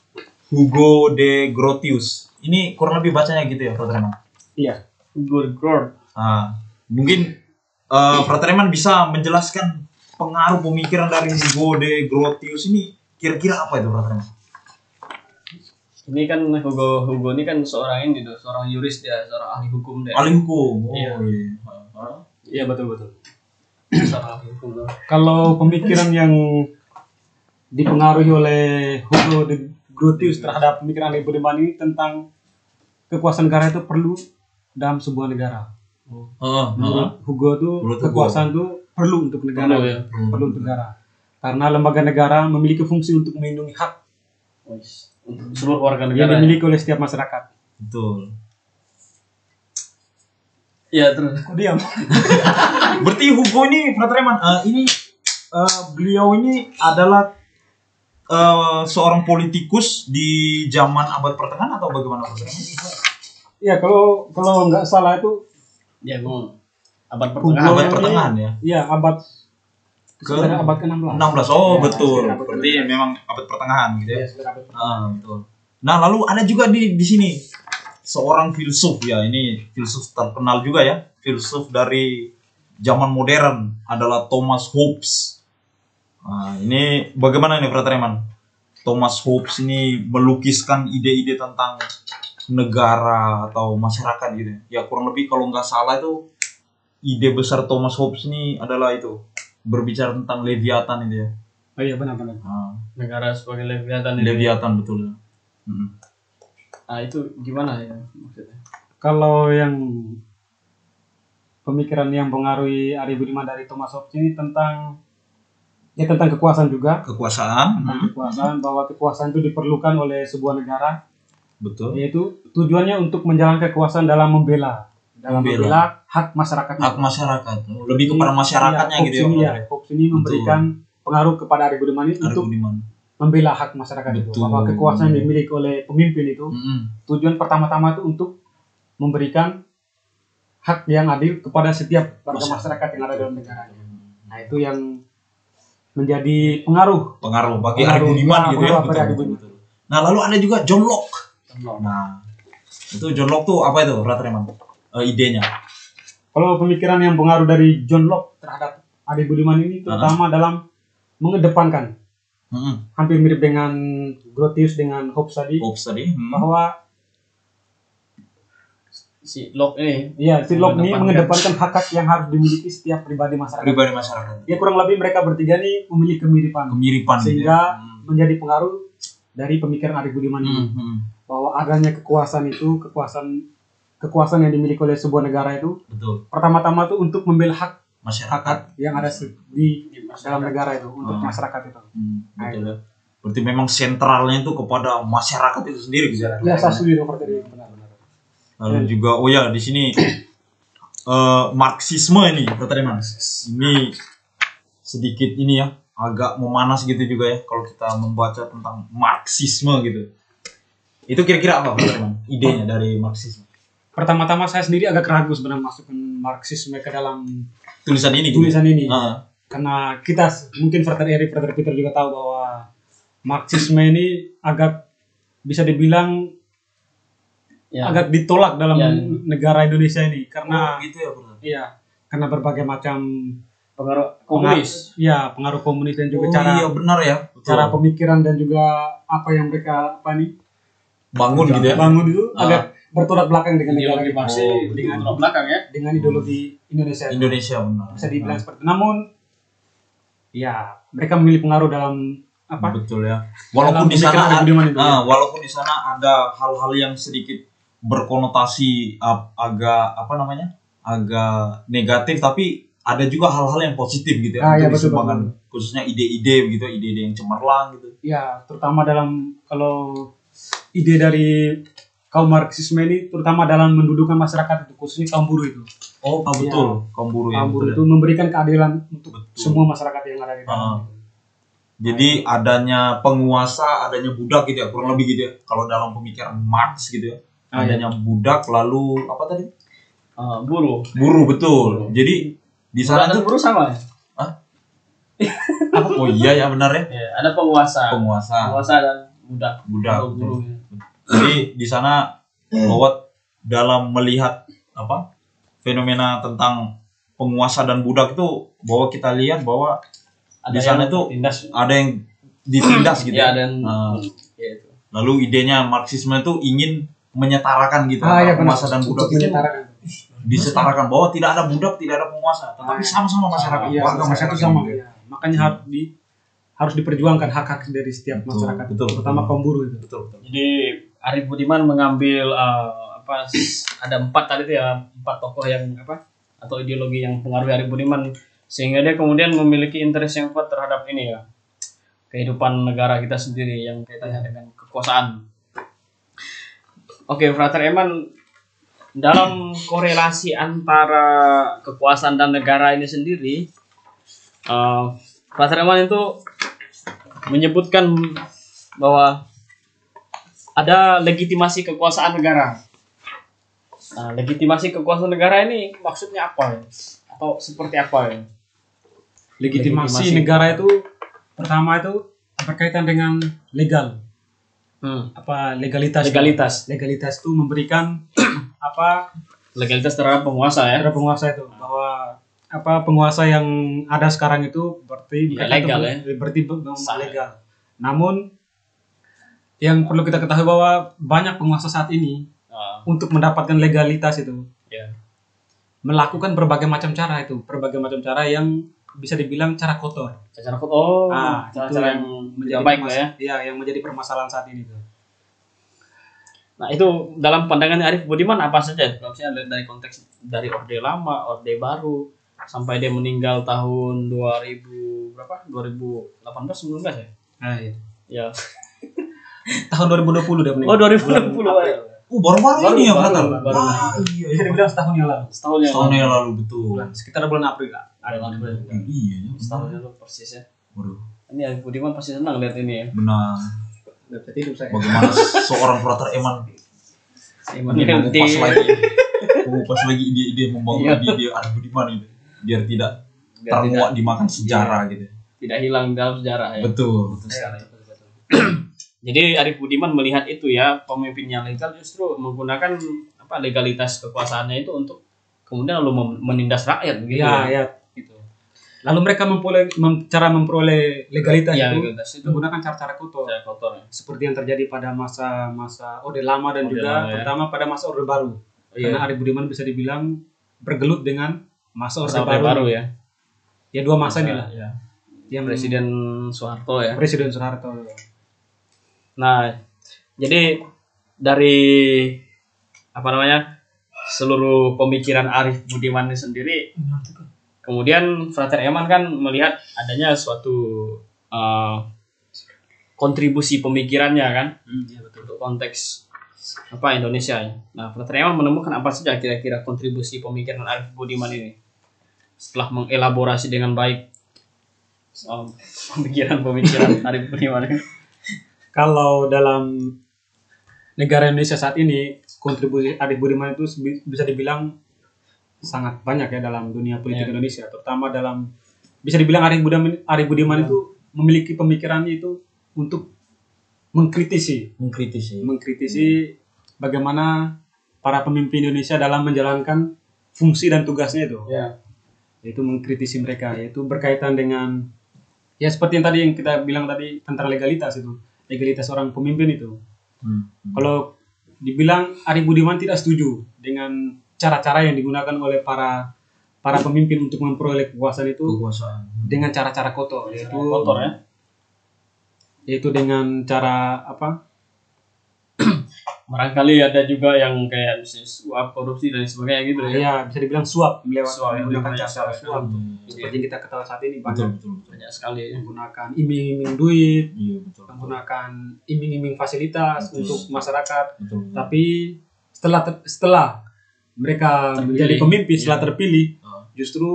Speaker 2: Hugo de Grotius. ini kurang lebih bacanya gitu ya, Eman.
Speaker 3: Iya.
Speaker 1: Good God.
Speaker 2: Nah, mungkin uh, Frater Eman bisa menjelaskan pengaruh pemikiran dari Hugo de Grotius ini kira-kira apa itu, Frater Eman?
Speaker 1: Ini kan Hugo Hugo ini kan seorang ini tuh, seorang yuris dia, seorang ahli hukum dia.
Speaker 2: Ahli hukum. Oh,
Speaker 1: Iya.
Speaker 2: iya.
Speaker 3: Iya betul betul.
Speaker 1: seorang ahli hukum tuh.
Speaker 3: Kalau pemikiran yang dipengaruhi oleh Hugo de Grotius terhadap pemikiran Ali Budiman ini tentang kekuasaan negara itu perlu dalam sebuah negara.
Speaker 2: Ah,
Speaker 3: Menurut Hugo itu
Speaker 2: Menurut Hugo.
Speaker 3: kekuasaan itu perlu untuk negara,
Speaker 1: Perlu, ya.
Speaker 3: perlu untuk negara. Karena lembaga negara memiliki fungsi untuk melindungi hak.
Speaker 1: Untuk seluruh warga
Speaker 3: yang
Speaker 1: negara.
Speaker 3: dimiliki oleh setiap masyarakat.
Speaker 2: betul.
Speaker 1: Iya terus.
Speaker 3: Kok diam?
Speaker 2: Berarti Hugo ini, Frater Eman, eh, ini eh, beliau ini adalah eh, seorang politikus di zaman abad pertengahan atau bagaimana?
Speaker 3: Ya kalau kalau nggak salah itu
Speaker 1: Mau abad pertengahan.
Speaker 2: Abad
Speaker 3: ini-
Speaker 2: pertengahan ya?
Speaker 3: ya abad
Speaker 2: Ke-
Speaker 3: sebenarnya abad ke-16.
Speaker 2: 16. Oh,
Speaker 3: Ya,
Speaker 2: betul. Berarti memang abad pertengahan gitu ya.
Speaker 3: Ya, sekitar abad pertengahan.
Speaker 2: Ah, betul. Nah, lalu ada juga di di sini seorang filsuf ya. Ini filsuf terkenal juga ya. Filsuf dari zaman modern adalah Thomas Hobbes. Nah, ini bagaimana nih Frater Eman? Thomas Hobbes ini melukiskan ide-ide tentang negara atau masyarakat gitu. Ya kurang lebih kalau nggak salah itu ide besar Thomas Hobbes ini adalah itu berbicara tentang Leviathan itu ya.
Speaker 3: Oh iya benar-benar.
Speaker 2: Nah,
Speaker 1: Negara sebagai Leviathan.
Speaker 2: Leviathan betul. Hmm.
Speaker 1: Nah itu gimana ya maksudnya?
Speaker 3: Kalau yang pemikiran yang mempengaruhi Ari Budiman dari Thomas Hobbes ini tentang ya tentang kekuasaan juga
Speaker 2: Kekuasaan,
Speaker 3: tentang kekuasaan bahwa kekuasaan itu diperlukan oleh sebuah negara
Speaker 2: betul.
Speaker 3: yaitu tujuannya untuk menjalankan kekuasaan dalam membela dalam
Speaker 2: Membela.
Speaker 3: membela, hak masyarakat
Speaker 2: Hak masyarakat, lebih kepada masyarakatnya gitu ya.
Speaker 3: Ini, ya, Hobbes ini memberikan pengaruh kepada Ari Budiman ini
Speaker 2: Ari
Speaker 3: untuk membela hak masyarakat itu
Speaker 2: Betul.
Speaker 3: bahwa kekuasaan yang dimiliki oleh pemimpin itu
Speaker 2: Mm-mm.
Speaker 3: tujuan pertama-tama itu untuk memberikan hak yang adil kepada setiap warga
Speaker 2: Masyarakat.
Speaker 3: masyarakat yang ada dalam negaranya. Nah itu yang menjadi pengaruh.
Speaker 2: Pengaruh bagi Ari
Speaker 3: Pengaruh,
Speaker 2: Budiman
Speaker 3: ya,
Speaker 2: gitu ya. Betul, betul, betul. Nah, lalu ada juga John Locke. Nah, itu John Locke tuh apa itu, Frater Eman? Eh, idenya.
Speaker 3: Kalau pemikiran yang pengaruh dari John Locke terhadap Adi Budiman ini terutama dalam mengedepankan
Speaker 2: Mm-mm.
Speaker 3: hampir mirip dengan Grotius dengan Hobbes tadi
Speaker 2: Hobbes tadi. Hmm.
Speaker 3: bahwa
Speaker 1: Si Locke ini
Speaker 3: ya si Locke ini
Speaker 1: Mengedepankan.
Speaker 3: mengedepankan hak-hak yang harus dimiliki setiap pribadi masyarakat.
Speaker 2: Pribadi masyarakat.
Speaker 3: Ya kurang lebih mereka bertiga ini memiliki kemiripan
Speaker 2: Kemiripan
Speaker 3: sehingga
Speaker 2: ya. Hmm.
Speaker 3: menjadi pengaruh dari pemikiran Ari Budiman ini.
Speaker 2: Hmm, hmm.
Speaker 3: Bahwa adanya kekuasaan itu kekuasaan kekuasaan yang dimiliki oleh sebuah negara itu
Speaker 2: Betul.
Speaker 3: pertama-tama itu untuk membela hak
Speaker 2: Masyarakat.
Speaker 3: yang ada di
Speaker 1: di
Speaker 3: dalam negara itu untuk
Speaker 2: Hmm.
Speaker 3: masyarakat itu.
Speaker 2: Hmm, betul ya. Berarti memang sentralnya itu kepada masyarakat itu sendiri gitu ya.
Speaker 3: Ya saya setuju ini benar-benar.
Speaker 2: Lalu juga oh ya di sini eh marxisme ini Frater Eman. Ini sedikit ini ya agak memanas gitu juga ya kalau kita membaca tentang marxisme gitu. Itu kira-kira apa Frater Eman? Idenya dari marxisme.
Speaker 3: Pertama-tama saya sendiri agak ragu sebenarnya masukkan Marxisme ke dalam
Speaker 2: Tulisan ini gitu.
Speaker 3: tulisan ini
Speaker 2: Ah,
Speaker 3: karena kita mungkin Frater Eri, Frater Peter juga tahu bahwa Marxisme ini agak bisa dibilang
Speaker 1: Ya.
Speaker 3: agak ditolak dalam
Speaker 1: Ya.
Speaker 3: negara Indonesia ini karena
Speaker 2: oh, gitu ya
Speaker 3: iya karena berbagai macam
Speaker 1: pengaruh komunis.
Speaker 3: ya pengaruh komunis dan juga
Speaker 2: oh,
Speaker 3: cara
Speaker 2: iya benar ya. Betul.
Speaker 3: cara pemikiran dan juga apa yang mereka apa nih
Speaker 2: bangun gitu ya.
Speaker 3: bangun itu
Speaker 2: Ah.
Speaker 3: agak bertolak belakang dengan
Speaker 1: Ideologi
Speaker 3: kita.
Speaker 1: Marxis
Speaker 2: Oh,
Speaker 3: dengan
Speaker 1: tolak belakang ya.
Speaker 3: dengan ideologi Indonesia.
Speaker 2: Indonesia benar.
Speaker 3: bisa dibilang seperti itu. namun ya mereka memilih pengaruh dalam apa
Speaker 2: Betul ya. Walaupun di sana
Speaker 3: Budiman itu,
Speaker 2: ah, walaupun di sana ada hal-hal yang sedikit berkonotasi ap- agak apa namanya? agak negatif tapi ada juga hal-hal yang positif gitu ya
Speaker 3: Ah, iya,
Speaker 2: untuk
Speaker 3: betul, betul.
Speaker 2: khususnya ide-ide gitu, ide-ide yang cemerlang gitu.
Speaker 3: ya terutama dalam kalau ide dari kaum Marxisme ini terutama dalam mendudukan masyarakat itu khususnya kaum buruh itu
Speaker 2: Oh, ah, betul. Kaum buruh ya.
Speaker 3: kaum buruh itu memberikan keadilan untuk
Speaker 2: Betul.
Speaker 3: semua masyarakat yang ada di dalam
Speaker 2: Ah. Jadi adanya penguasa, adanya budak gitu ya, kurang lebih gitu ya. Kalau dalam pemikiran Marx gitu ya,
Speaker 3: Ah, iya.
Speaker 2: adanya budak lalu apa tadi?
Speaker 1: Ah, buruh.
Speaker 2: Buruh betul. Jadi di
Speaker 1: Buruh
Speaker 2: sana tuh
Speaker 1: buruh sama ya?
Speaker 2: apa? Oh iya ya benar ya.
Speaker 1: Ya, ada penguasa.
Speaker 2: Penguasa,
Speaker 1: Penguasa dan budak.
Speaker 2: budak.
Speaker 1: Buruh. ya.
Speaker 2: Jadi di sana bahwa dalam melihat apa fenomena tentang penguasa dan budak itu bahwa kita lihat bahwa di sana itu
Speaker 1: tindas
Speaker 2: ada yang ditindas gitu.
Speaker 1: ya dan
Speaker 2: Nah,
Speaker 1: ya itu
Speaker 2: lalu idenya Marxisme itu ingin menyetarakan gitu
Speaker 3: Ah, iya
Speaker 2: antara
Speaker 3: benar.
Speaker 2: penguasa dan budak itu disetarakan bahwa tidak ada budak, tidak ada penguasa, tetapi
Speaker 1: Ah.
Speaker 2: sama-sama masyarakat,
Speaker 3: Iya,
Speaker 2: warga
Speaker 3: masyarakat sama.
Speaker 2: gitu.
Speaker 3: Iya. Makanya harus di harus diperjuangkan hak-hak dari setiap
Speaker 2: Betul,
Speaker 3: masyarakat,
Speaker 2: betul,
Speaker 3: terutama
Speaker 2: betul.
Speaker 3: kaum buruh itu.
Speaker 2: Betul, betul.
Speaker 1: jadi Arif Budiman mengambil eh, apa ada empat tadi ya empat tokoh yang apa atau ideologi yang pengaruh Arif Budiman sehingga dia kemudian memiliki interest yang kuat terhadap ini ya kehidupan negara kita sendiri yang kaitannya dengan kekuasaan. Oke, Frater Eman dalam korelasi antara kekuasaan dan negara ini sendiri, eh Frater Eman itu menyebutkan bahwa ada legitimasi kekuasaan negara. Nah, legitimasi kekuasaan negara ini maksudnya apa ya? Atau seperti apa ya?
Speaker 3: Legitimasi,
Speaker 1: Legitimasi.
Speaker 3: negara itu pertama itu berkaitan dengan legal.
Speaker 1: Hmm.
Speaker 3: Apa legalitas?
Speaker 1: Legalitas.
Speaker 3: Legalitas itu memberikan apa
Speaker 1: Legalitas terhadap penguasa ya.
Speaker 3: terhadap penguasa itu bahwa apa penguasa yang ada sekarang itu berarti
Speaker 1: Ya,
Speaker 3: mereka
Speaker 1: legal
Speaker 3: itu- berarti legal. Namun yang perlu kita ketahui bahwa banyak penguasa saat ini
Speaker 1: Ah,
Speaker 3: untuk mendapatkan legalitas itu
Speaker 1: ya.
Speaker 3: melakukan berbagai macam cara itu, berbagai macam cara yang bisa dibilang cara kotor.
Speaker 1: Cara kut oh,
Speaker 3: Ah, itu
Speaker 1: cara-cara yang tidak baik lah ya.
Speaker 3: Iya, yang menjadi permasalahan saat ini tuh.
Speaker 1: Nah, itu dalam pandangan Arif Budiman apa saja? Kalau misalnya dari konteks dari Orde Lama, Orde Baru sampai dia meninggal tahun 2000 berapa? 2018 19 ya?
Speaker 3: Nah, iya.
Speaker 1: Ya.
Speaker 3: Tahun 2020 dia meninggal.
Speaker 1: Oh, 2020
Speaker 3: Bulan
Speaker 1: ya.
Speaker 2: Oh, baru-baru
Speaker 1: Baru,
Speaker 2: ini ya,
Speaker 1: baru,
Speaker 2: Frater?
Speaker 1: baru.
Speaker 2: Ah, iya, iya.
Speaker 3: dibilang setahun yang lalu.
Speaker 1: Setahun yang
Speaker 2: Setahun
Speaker 1: lalu.
Speaker 2: yang lalu betul.
Speaker 3: Bulan sekitar bulan April lah. Ada
Speaker 1: Bulan April.
Speaker 2: Iya, ya.
Speaker 1: Setahun yang lalu persis ya.
Speaker 2: Waduh,
Speaker 1: Ini Arif Budiman pasti senang lihat ini ya.
Speaker 2: benar.
Speaker 3: Bisa tidur saya.
Speaker 2: Bagaimana seorang Frater Eman
Speaker 1: Iman
Speaker 2: mengupas lagi, mengupas lagi ide-ide membangun
Speaker 1: Iya.
Speaker 2: ide-ide Arif Budiman itu, biar tidak
Speaker 1: Biar
Speaker 2: dimakan sejarah gitu.
Speaker 1: tidak hilang dalam sejarah ya.
Speaker 2: Betul, betul
Speaker 3: Iya,
Speaker 2: sekali.
Speaker 3: betul, betul.
Speaker 1: Jadi Arif Budiman melihat itu ya pemimpin yang legal justru menggunakan apa legalitas kekuasaannya itu untuk kemudian lalu menindas rakyat begitu.
Speaker 3: Iya, ya, gitu. Lalu mereka memperoleh mem- cara memperoleh legalitas
Speaker 1: Ya,
Speaker 3: itu
Speaker 1: legalitas itu
Speaker 3: menggunakan cara-cara kotor.
Speaker 1: cara kotor. ya.
Speaker 3: Seperti yang terjadi pada masa-masa Orde Lama dan
Speaker 1: Orde
Speaker 3: juga
Speaker 1: Lama, ya.
Speaker 3: terutama pada masa Orde Baru.
Speaker 1: Iya.
Speaker 3: Karena Arif Budiman bisa dibilang bergelut dengan masa Orde Baru.
Speaker 1: baru ya.
Speaker 3: Ya dua masa inilah
Speaker 1: ya.
Speaker 3: yang
Speaker 1: Presiden Soeharto ya.
Speaker 3: Presiden Soeharto.
Speaker 1: Nah, jadi dari apa namanya seluruh pemikiran Arif Budiman ini sendiri, kemudian Frater Eman kan melihat adanya suatu eh, kontribusi pemikirannya kan
Speaker 3: Iya betul.
Speaker 1: untuk konteks apa Indonesia. Nah, Frater Eman menemukan apa saja kira-kira kontribusi pemikiran Arif Budiman ini setelah mengelaborasi dengan baik soal pemikiran-pemikiran Arif Budiman ini.
Speaker 3: Kalau dalam negara Indonesia saat ini kontribusi Arif Budiman itu bisa dibilang sangat banyak ya dalam dunia politik
Speaker 1: Ya.
Speaker 3: Indonesia, terutama dalam bisa dibilang Arif Budiman Arif Budiman itu memiliki pemikirannya itu untuk mengkritisi,
Speaker 2: Mengkritisi.
Speaker 3: mengkritisi bagaimana para pemimpin Indonesia dalam menjalankan fungsi dan tugasnya itu,
Speaker 1: Ya.
Speaker 3: Yaitu mengkritisi mereka, yaitu berkaitan dengan ya seperti yang tadi yang kita bilang tadi tentang legalitas itu, legalitas orang pemimpin itu.
Speaker 2: Hmm.
Speaker 3: Kalau dibilang Arif Budiman tidak setuju dengan cara-cara yang digunakan oleh para para pemimpin untuk memperoleh kekuasaan itu
Speaker 2: Kekuasaan.
Speaker 3: dengan cara-cara kotor, yaitu
Speaker 1: kotor ya.
Speaker 3: yaitu dengan cara apa?
Speaker 1: Barangkali ada juga yang kayak bisnis suap korupsi dan sebagainya gitu ya.
Speaker 3: Ya bisa dibilang suap melewat
Speaker 1: Suap,
Speaker 3: menggunakan cara-cara
Speaker 1: suap.
Speaker 2: Hmm.
Speaker 3: Seperti yang kita ketahui saat ini
Speaker 2: Betul,
Speaker 3: banyak
Speaker 2: betul, betul.
Speaker 1: Banyak sekali ya.
Speaker 3: menggunakan iming-iming duit,
Speaker 2: Iya, betul. betul.
Speaker 3: menggunakan iming-iming fasilitas
Speaker 2: Betul.
Speaker 3: untuk masyarakat.
Speaker 2: Betul.
Speaker 3: Tapi setelah ter- setelah mereka
Speaker 1: Terpilih.
Speaker 3: menjadi pemimpin setelah
Speaker 1: Iya.
Speaker 3: terpilih, justru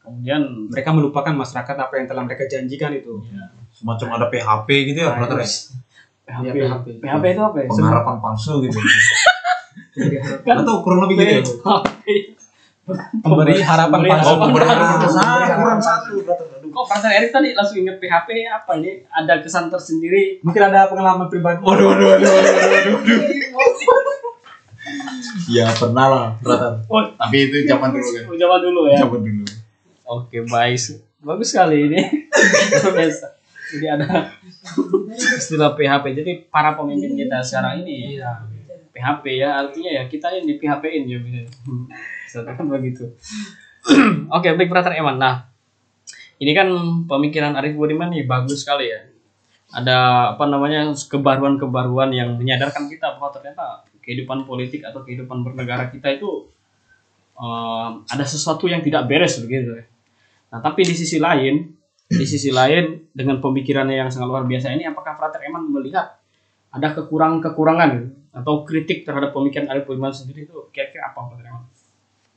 Speaker 1: Kemudian
Speaker 3: mereka melupakan masyarakat apa yang telah mereka janjikan itu.
Speaker 2: Semacam ada PHP gitu ya,
Speaker 3: Nah,
Speaker 2: Frater. ya?
Speaker 1: PHP.
Speaker 3: PHP.
Speaker 1: PHP itu apa ya?
Speaker 2: Pengharapan palsu gitu.
Speaker 1: Kan-
Speaker 2: Atau kurang lebih gitu ya.
Speaker 1: PHP.
Speaker 3: Memberi harapan palsu.
Speaker 2: Oh,
Speaker 1: harapan
Speaker 2: kurang
Speaker 1: palsu.
Speaker 2: satu, kurang satu.
Speaker 1: Kok Frater Erik tadi langsung inget PHP apa ini? Ada kesan tersendiri.
Speaker 3: Mungkin ada pengalaman pribadi.
Speaker 2: Waduh, waduh, waduh, waduh, waduh. Ya pernah lah, brother.
Speaker 1: Oh,
Speaker 2: Tapi itu zaman dulu kan.
Speaker 1: zaman dulu ya.
Speaker 2: Zaman dulu.
Speaker 1: Oke, baik. Bagus sekali ini. Biasa. Jadi ada istilah PHP. Jadi para pemimpin kita sekarang ini
Speaker 3: Iya.
Speaker 1: PHP ya artinya ya kita yang di PHP-in ya bisa. Misalkan begitu. Oke, baik Brother Eman. Nah, ini kan pemikiran Arif Budiman nih bagus sekali ya. Ada apa namanya kebaruan-kebaruan yang menyadarkan kita bahwa ternyata kehidupan politik atau kehidupan bernegara kita itu eh, ada sesuatu yang tidak beres begitu. ya. Nah, tapi di sisi lain, di sisi lain dengan pemikirannya yang sangat luar biasa ini, apakah Frater Eman melihat ada kekurangan-kekurangan atau kritik terhadap pemikiran Arif Budiman sendiri itu kira-kira apa Frater Eman?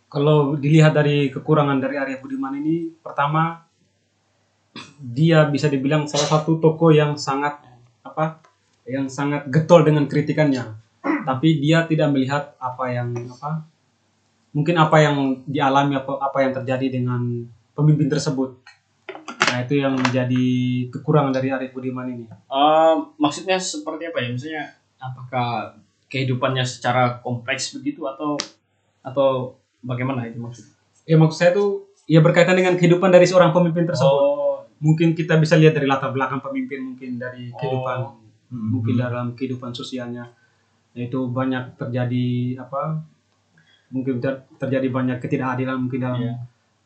Speaker 3: Kalau dilihat dari kekurangan dari Arya Budiman ini, pertama dia bisa dibilang salah satu tokoh yang sangat apa, yang sangat getol dengan kritikannya. Tapi dia tidak melihat apa yang apa, mungkin apa yang dialami apa apa yang terjadi dengan pemimpin tersebut. Nah itu yang menjadi kekurangan dari Arif Budiman ini.
Speaker 1: Eh, maksudnya seperti apa ya? Misalnya apakah kehidupannya secara kompleks begitu atau atau bagaimana itu maksudnya?
Speaker 3: Ya maksud saya tuh ya berkaitan dengan kehidupan dari seorang pemimpin tersebut.
Speaker 1: Oh,
Speaker 3: Mungkin kita bisa lihat dari latar belakang pemimpin, mungkin dari kehidupan
Speaker 1: Oh.
Speaker 3: mungkin dalam kehidupan sosialnya yaitu banyak terjadi apa mungkin ter- terjadi banyak ketidakadilan mungkin dalam
Speaker 1: Iya.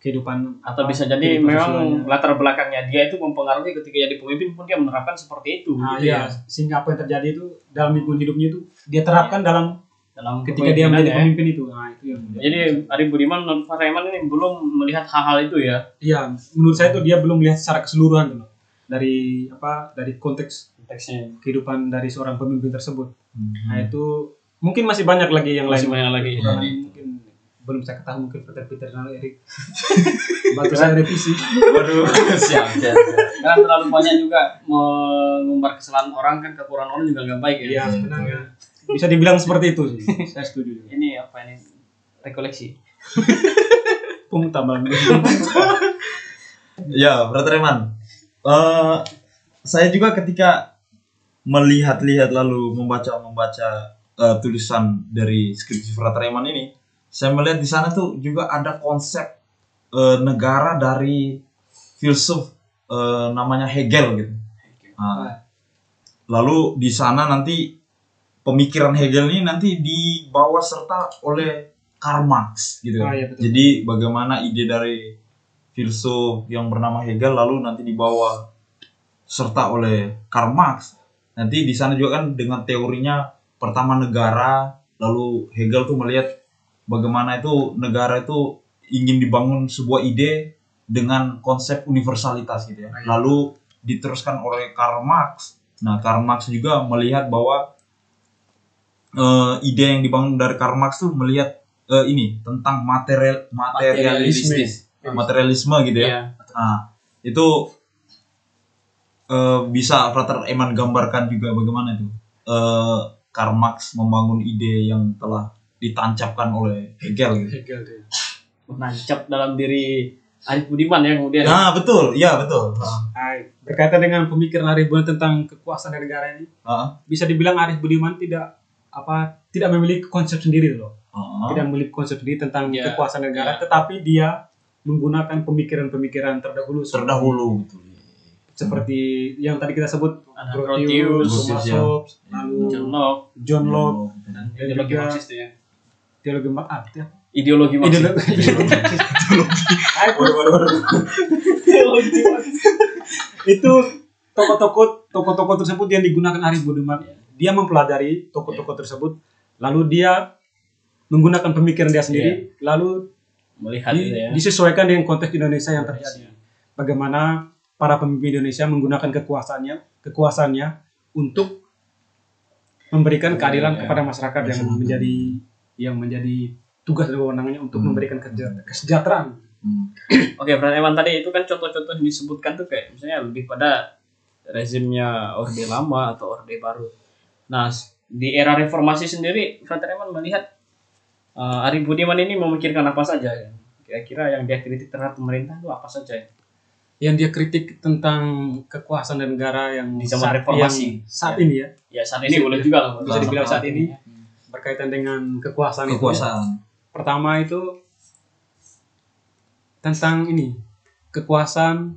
Speaker 3: Kehidupan
Speaker 1: atau
Speaker 3: apa,
Speaker 1: bisa jadi memang
Speaker 3: sosialnya.
Speaker 1: latar belakangnya dia itu mempengaruhi ketika jadi pemimpin pun dia menerapkan seperti itu
Speaker 3: nah,
Speaker 1: gitu
Speaker 3: iya.
Speaker 1: ya
Speaker 3: sehingga apa yang terjadi itu dalam lingkungan hidupnya itu dia terapkan dalam
Speaker 1: dalam
Speaker 3: ketika dia menjadi
Speaker 1: ya.
Speaker 3: pemimpin itu nah itu yang
Speaker 1: Jadi Arif Budiman menurut Pak Raiman ini belum melihat hal-hal itu ya.
Speaker 3: iya menurut saya itu dia belum melihat secara keseluruhan dulu dari apa dari konteks
Speaker 1: Konteksnya
Speaker 3: kehidupan dari seorang pemimpin tersebut
Speaker 2: Hmm.
Speaker 3: nah itu mungkin masih banyak lagi yang
Speaker 1: masih
Speaker 3: lain
Speaker 1: banyak lagi.
Speaker 3: Ini mungkin belum saya ketahui mungkin Peter Peter dan Erik bantu saya revisi
Speaker 2: Waduh, siap, siap.
Speaker 1: Karena terlalu banyak juga mengumbar kesalahan orang kan kekurangan orang juga nggak baik ya.
Speaker 3: Iya sebenarnya bisa dibilang seperti itu sih. Saya setuju. juga.
Speaker 1: Ini apa ini rekoleksi.
Speaker 3: Pung tambah.
Speaker 2: Ya, Brother Eman. Eh, saya juga ketika melihat-lihat lalu membaca-membaca eh, tulisan dari skripsi Brother Eman ini, saya melihat di sana tuh juga ada konsep eh, negara dari filsuf eh, namanya Hegel gitu. Nah, lalu di sana nanti pemikiran Hegel ini nanti dibawa serta oleh Karl Marx gitu.
Speaker 3: Ah, iya, betul.
Speaker 2: Jadi bagaimana ide dari filsuf yang bernama Hegel lalu nanti dibawa serta oleh Karl Marx. Nanti di sana juga kan dengan teorinya pertama negara, lalu Hegel tuh melihat bagaimana itu negara itu ingin dibangun sebuah ide dengan konsep universalitas gitu ya.
Speaker 3: Ah, iya.
Speaker 2: Lalu diteruskan oleh Karl Marx. Nah, Karl Marx juga melihat bahwa eh, ide yang dibangun dari Karl Marx tuh melihat eh, ini tentang material materialistis, materialisme gitu ya.
Speaker 1: Iya.
Speaker 2: Nah, itu eh, bisa Frater Eman gambarkan juga bagaimana itu eh, Karl Marx membangun ide yang telah ditancapkan oleh Hegel gitu.
Speaker 3: Hegel dia.
Speaker 1: Menancap dalam diri Arif Budiman ya kemudian.
Speaker 2: Nah, betul, iya betul.
Speaker 3: Hai, berkaitan dengan pemikiran Arif Budiman tentang kekuasaan negara ini,
Speaker 2: Heeh.
Speaker 3: bisa dibilang Arif Budiman tidak apa tidak memiliki konsep sendiri loh.
Speaker 2: Heeh.
Speaker 3: Tidak memiliki konsep sendiri tentang
Speaker 1: Iya,
Speaker 3: kekuasaan negara,
Speaker 1: iya.
Speaker 3: tetapi dia menggunakan pemikiran-pemikiran terdahulu
Speaker 2: Terdahulu betul.
Speaker 3: seperti yang tadi kita sebut Grotius, Thomas
Speaker 2: ya.
Speaker 3: Hobbes, lalu
Speaker 1: John Locke
Speaker 3: John Locke,
Speaker 1: dan
Speaker 3: Dan
Speaker 1: ideologi
Speaker 3: juga-
Speaker 1: Marxis ya.
Speaker 3: Teologi ya.
Speaker 1: Ideologi.
Speaker 3: Ideologi.
Speaker 2: Waduh, waduh, waduh.
Speaker 1: Ideologi Marxis.
Speaker 3: itu tokoh-tokoh tokoh-tokoh tersebut yang digunakan Arif Budiman dia mempelajari tokoh-tokoh tersebut lalu dia menggunakan pemikiran dia sendiri lalu
Speaker 1: Melihat
Speaker 3: di-
Speaker 1: ya.
Speaker 3: disesuaikan dengan konteks Indonesia yang terjadi bagaimana para pemimpin Indonesia menggunakan kekuasaannya kekuasaannya untuk memberikan keadilan
Speaker 2: Ya.
Speaker 3: kepada masyarakat yang menjadi yang menjadi tugas dan wewenangnya untuk
Speaker 2: Hmm.
Speaker 3: memberikan keseja- kesejahteraan
Speaker 2: Hmm.
Speaker 1: Oke, Bro Eman tadi itu kan contoh-contoh yang disebutkan tuh kayak misalnya lebih pada rezimnya Orde Lama atau Orde Baru. Nah, di era reformasi sendiri, Frater Eman melihat uh, Arif Budiman ini memikirkan apa saja ya? Kira-kira yang dia kritik terhadap pemerintah itu apa saja ya?
Speaker 3: yang dia kritik tentang kekuasaan dan negara yang
Speaker 1: Di zaman
Speaker 3: saat-
Speaker 1: reformasi.
Speaker 3: yang saat
Speaker 1: Ya.
Speaker 3: ini ya
Speaker 1: Ya saat ini
Speaker 3: Bisa-
Speaker 1: boleh juga lah.
Speaker 3: bisa dibilang saat ini berkaitan dengan kekuasaan, itu ya.
Speaker 2: kekuasaan
Speaker 3: pertama itu tentang ini kekuasaan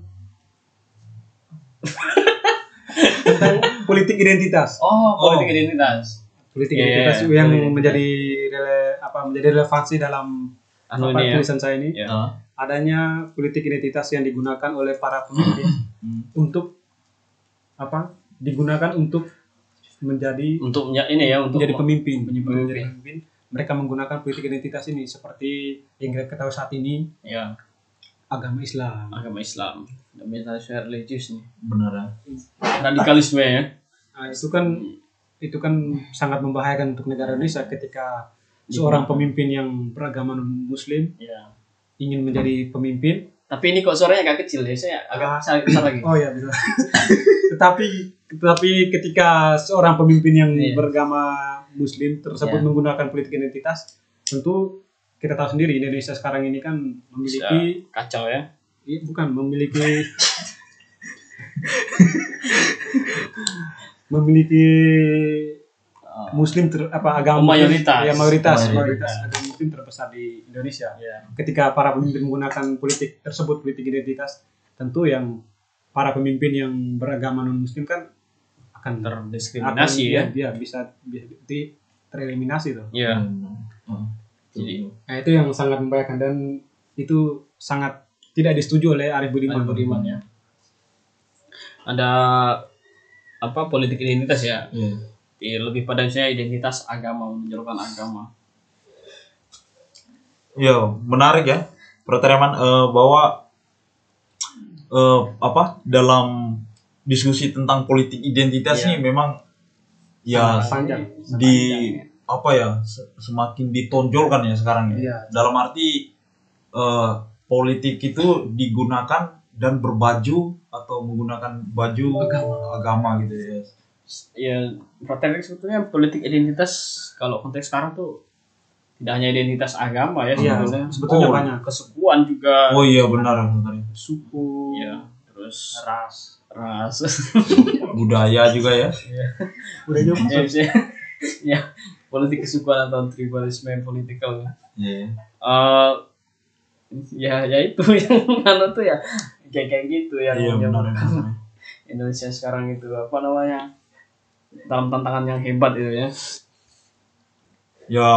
Speaker 3: tentang politik identitas
Speaker 1: Oh, politik
Speaker 2: Oh.
Speaker 1: identitas.
Speaker 3: politik
Speaker 1: Iya,
Speaker 3: identitas
Speaker 1: iya,
Speaker 3: yang
Speaker 1: politik
Speaker 3: menjadi rele- apa menjadi relevansi dalam
Speaker 1: Anu
Speaker 3: apa,
Speaker 1: ini ya.
Speaker 3: tulisan saya ini
Speaker 1: Ya.
Speaker 2: Nah,
Speaker 3: adanya politik identitas yang digunakan oleh para pemimpin
Speaker 2: hmm.
Speaker 3: untuk apa digunakan untuk menjadi
Speaker 1: Untuk ini ya untuk
Speaker 3: menjadi pemimpin,
Speaker 1: menjadi
Speaker 3: menjadi
Speaker 1: pemimpin.
Speaker 3: pemimpin. Mereka menggunakan politik identitas ini seperti yang kita ketahui saat ini
Speaker 1: ya
Speaker 3: agama Islam.
Speaker 1: agama Islam. Dominasi religius nih.
Speaker 2: benar ya
Speaker 1: Radikalisme ya.
Speaker 3: Nah, itu kan itu kan sangat membahayakan untuk negara Indonesia ketika seorang pemimpin yang beragama Muslim
Speaker 1: Ya.
Speaker 3: ingin menjadi pemimpin.
Speaker 1: Tapi ini kok suaranya agak kecil ya. Saya agak
Speaker 3: Ah.
Speaker 1: besar, besar lagi.
Speaker 3: Oh ya bisa. tetapi tetapi ketika seorang pemimpin yang
Speaker 1: Iya.
Speaker 3: beragama Muslim tersebut
Speaker 1: Iya.
Speaker 3: menggunakan politik identitas, tentu kita tahu sendiri Indonesia sekarang ini kan memiliki
Speaker 1: Kacau ya.
Speaker 3: Iya, bukan memiliki memiliki
Speaker 1: Oh.
Speaker 3: muslim ter, apa agama
Speaker 1: Oh, mayoritas.
Speaker 3: Ya mayoritas
Speaker 2: Mayoritas.
Speaker 3: mayoritas agama muslim terbesar di Indonesia
Speaker 1: Ya.
Speaker 3: ketika para pemimpin menggunakan politik tersebut politik identitas tentu yang para pemimpin yang beragama non muslim kan akan
Speaker 1: Terdiskriminasi
Speaker 3: akan-
Speaker 1: ya.
Speaker 3: dia bisa bisa di- tereliminasi tuh
Speaker 1: Iya.
Speaker 2: Hmm.
Speaker 1: Jadi
Speaker 3: nah itu yang sangat membahayakan dan itu sangat tidak disetujui oleh Arif Budiman
Speaker 1: Budiman ya. Ada apa politik identitas ya.
Speaker 2: Iya.
Speaker 1: Iya, lebih pada misalnya identitas agama menunjukkan agama.
Speaker 2: Ya, menarik ya, Protereman eh, bahwa eh, apa dalam diskusi tentang politik identitas
Speaker 1: Iya.
Speaker 2: nih memang ya
Speaker 3: Sangat panjang
Speaker 2: di apa ya se- semakin ditonjolkan ya sekarang ya.
Speaker 3: Iya.
Speaker 2: Dalam arti eh, politik itu digunakan dan berbaju atau menggunakan baju
Speaker 3: Agama.
Speaker 2: agama gitu ya.
Speaker 1: Ya, Fraterik sebetulnya politik identitas kalau konteks sekarang tuh tidak hanya identitas agama ya
Speaker 3: Iya,
Speaker 1: sebetulnya.
Speaker 3: sebetulnya
Speaker 2: Oh,
Speaker 3: banyak
Speaker 1: Kesukuan juga.
Speaker 2: Oh iya benar benar.
Speaker 3: suku
Speaker 1: Ya, terus
Speaker 3: ras
Speaker 1: ras.
Speaker 2: Budaya juga ya.
Speaker 3: udah jauh
Speaker 1: ya, bisa- ya, politik kesukuan atau tribalisme politikal.
Speaker 2: Iya.
Speaker 1: Eh ya, ya itu yang mana tuh ya kayak kayak gitu yang,
Speaker 2: Iya
Speaker 1: yang
Speaker 2: benar benar.
Speaker 1: Indonesia sekarang itu apa namanya dalam tantangan yang hebat itu ya.
Speaker 2: ya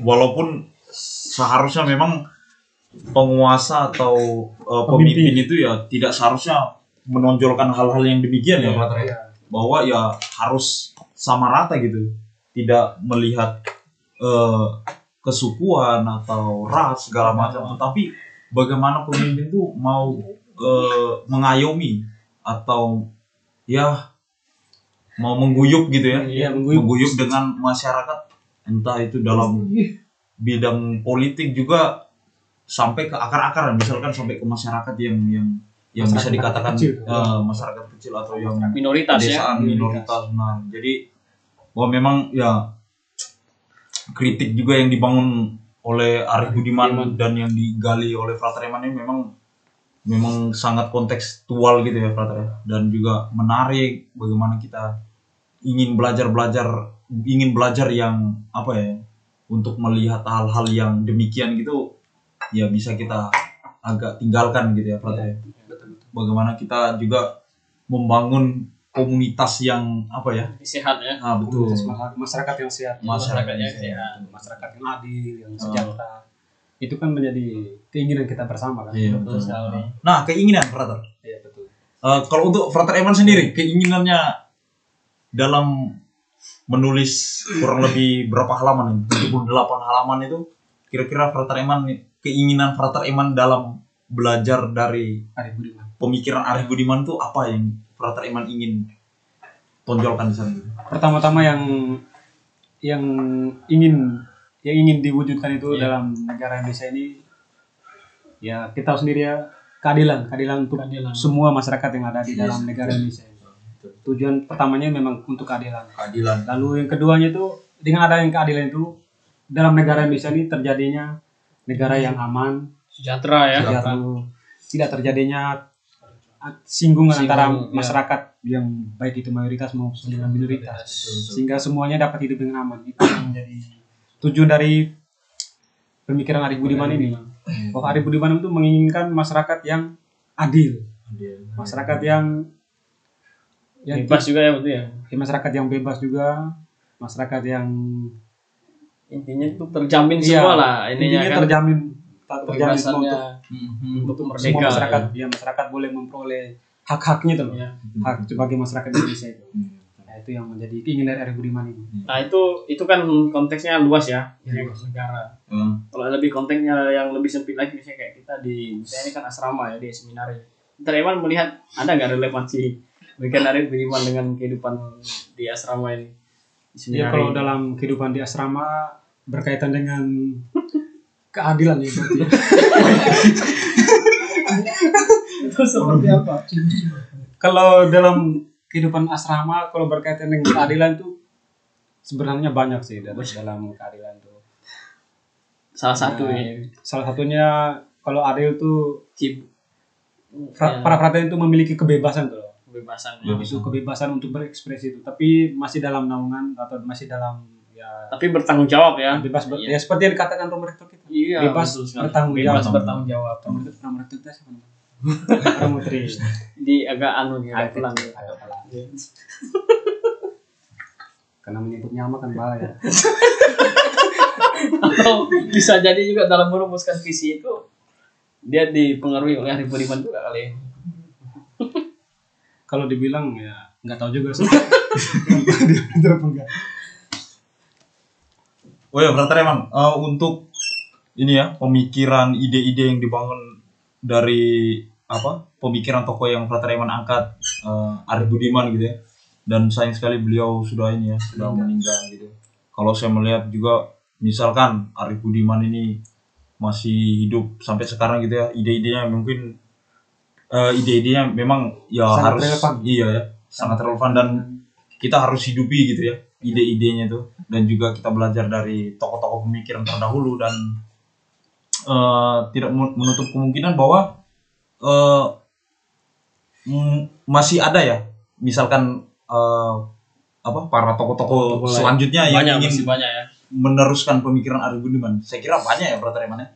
Speaker 2: walaupun seharusnya memang penguasa atau uh, pemimpin itu ya tidak seharusnya menonjolkan hal-hal yang demikian ya.
Speaker 1: Iya,
Speaker 2: Pak Tre. bahwa ya harus sama rata gitu. Tidak melihat eh, kesukuan atau ras segala macam. Tetapi bagaimana pemimpin itu mau eh, mengayomi atau ya mau mengguyup gitu ya.
Speaker 3: Iya, mengguyup.
Speaker 2: mengguyup dengan masyarakat entah itu dalam bidang politik juga sampai ke akar-akar misalkan sampai ke masyarakat yang yang yang bisa dikatakan
Speaker 3: kecil.
Speaker 2: eh, masyarakat kecil atau yang
Speaker 1: Minoritas ya.
Speaker 2: minoritas nah jadi bahwa memang ya kritik juga yang dibangun oleh Arif Budiman dan yang digali oleh Frater Eman ini memang memang sangat kontekstual gitu ya Frater ya. dan juga menarik bagaimana kita ingin belajar belajar ingin belajar yang apa ya untuk melihat hal-hal yang demikian gitu ya bisa kita agak tinggalkan gitu ya Frater ya. Bagaimana kita juga membangun komunitas yang apa ya
Speaker 1: Sehat ya.
Speaker 2: ah betul
Speaker 3: Masyarakat- masyarakat yang sehat
Speaker 1: Masyarakat yang
Speaker 2: yang
Speaker 1: sehat.
Speaker 3: masyarakat yang adil yang sejahtera itu kan menjadi keinginan kita bersama kan
Speaker 2: Iya,
Speaker 1: Betul
Speaker 2: betul.
Speaker 1: sekali.
Speaker 2: Nah, keinginan Frater.
Speaker 3: Iya, betul
Speaker 2: Eh, kalau untuk Frater Eman sendiri, keinginannya dalam menulis kurang lebih berapa halaman ini? 78 halaman itu kira-kira Frater Eman keinginan Frater Eman dalam belajar dari
Speaker 3: Arif Budiman
Speaker 2: pemikiran Arif Budiman itu apa yang Frater Eman ingin tonjolkan di sana?
Speaker 3: pertama-tama yang yang ingin yang ingin diwujudkan itu
Speaker 1: Iya.
Speaker 3: dalam negara Indonesia ini ya kita tahu sendiri ya keadilan keadilan untuk
Speaker 1: Keadilan.
Speaker 3: semua masyarakat yang ada di
Speaker 2: Yes,
Speaker 3: dalam negara. Indonesia tujuan pertamanya memang untuk keadilan
Speaker 2: Keadilan.
Speaker 3: lalu yang keduanya itu dengan adanya keadilan itu dalam negara Indonesia ini terjadinya negara yang aman
Speaker 1: Sejahtera ya.
Speaker 3: sejahtera tidak terjadinya singgungan
Speaker 1: Singgung,
Speaker 3: antara
Speaker 1: ya.
Speaker 3: masyarakat yang baik itu mayoritas maupun dengan minoritas
Speaker 2: Betul.
Speaker 3: sehingga semuanya dapat hidup dengan aman itu yang menjadi tujuan dari pemikiran Arif Budiman ini bahwa Arif Budiman itu menginginkan masyarakat yang adil masyarakat yang yang
Speaker 1: Bebas juga ya betul ya.
Speaker 3: ya, masyarakat yang bebas juga masyarakat yang
Speaker 1: Intinya itu terjamin
Speaker 3: Iya,
Speaker 1: semua lah ininya
Speaker 3: intinya
Speaker 1: kan.
Speaker 3: terjamin semua
Speaker 1: Kebebasannya
Speaker 3: untuk
Speaker 1: untuk
Speaker 3: semua
Speaker 1: merdeka.
Speaker 3: masyarakat ya masyarakat boleh memperoleh hak-haknya tuh loh
Speaker 1: Ya.
Speaker 3: hak sebagai masyarakat Indonesia itu nah, itu yang menjadi keinginan Arif Budiman ini
Speaker 1: Nah itu itu kan konteksnya luas ya,
Speaker 3: Ya,
Speaker 1: negara.
Speaker 2: Hmm.
Speaker 1: Kalau lebih konteksnya yang lebih sempit lagi misalnya kayak kita di misalnya ini kan asrama ya di seminar ya. Ntar Eman melihat ada nggak relevansi berikan Arif Budiman dengan kehidupan di asrama ini? Di
Speaker 3: ya kalau dalam kehidupan di asrama berkaitan dengan keadilan ya berarti ya.
Speaker 1: itu seperti apa?
Speaker 3: kalau dalam kehidupan asrama kalau berkaitan dengan keadilan itu sebenarnya banyak sih dalam, dalam keadilan itu
Speaker 1: Salah satu
Speaker 3: Nah,
Speaker 1: ya.
Speaker 3: salah satunya kalau adil tuh
Speaker 1: Cip.
Speaker 3: fra-
Speaker 1: Ya,
Speaker 3: para frater itu memiliki kebebasan tuh loh.
Speaker 1: kebebasan.
Speaker 2: Ya.
Speaker 3: itu kebebasan untuk berekspresi itu tapi masih dalam naungan atau masih dalam ya
Speaker 1: Tapi bertanggung jawab ya.
Speaker 3: bebas ber-
Speaker 1: Iya.
Speaker 3: ya seperti yang dikatakan Rektor kita
Speaker 1: Iya,
Speaker 3: Bebas bertanggung
Speaker 1: Bebas
Speaker 3: jawab.
Speaker 1: bertanggung jawab.
Speaker 3: Rektor Romo Rektor kita siapa namanya Romo Tri
Speaker 1: Di agak anu ya,
Speaker 3: Agak
Speaker 1: pelan.
Speaker 3: agak pelan. karena menyebut nama kan bahaya
Speaker 1: Atau bisa jadi juga dalam merumuskan visi itu dia dipengaruhi oleh Arif Budiman juga kali. ya.
Speaker 3: kalau dibilang ya nggak tahu juga sih Dia apa enggak.
Speaker 2: Oh ya, Brother Eman, eh, untuk ini ya pemikiran ide-ide yang dibangun dari apa pemikiran tokoh yang Eman angkat eh, Arif Budiman gitu ya. Dan sayang sekali beliau sudah ini ya sudah meninggal gitu. Kalau saya melihat juga misalkan Arif Budiman ini masih hidup sampai sekarang gitu ya, ide-idenya mungkin eh, ide-idenya memang ya
Speaker 3: Sangat
Speaker 2: harus
Speaker 3: relevan.
Speaker 2: iya ya, sangat relevan dan kita harus hidupi gitu ya ide-idenya itu dan juga kita belajar dari tokoh-tokoh pemikiran terdahulu dan eh, tidak menutup kemungkinan bahwa eh, mm, masih ada ya misalkan eh, apa para tokoh-tokoh selanjutnya yang
Speaker 1: banyak
Speaker 2: ingin
Speaker 1: masih banyak ya.
Speaker 2: meneruskan pemikiran Arif Budiman saya kira banyak ya Frater Eman ya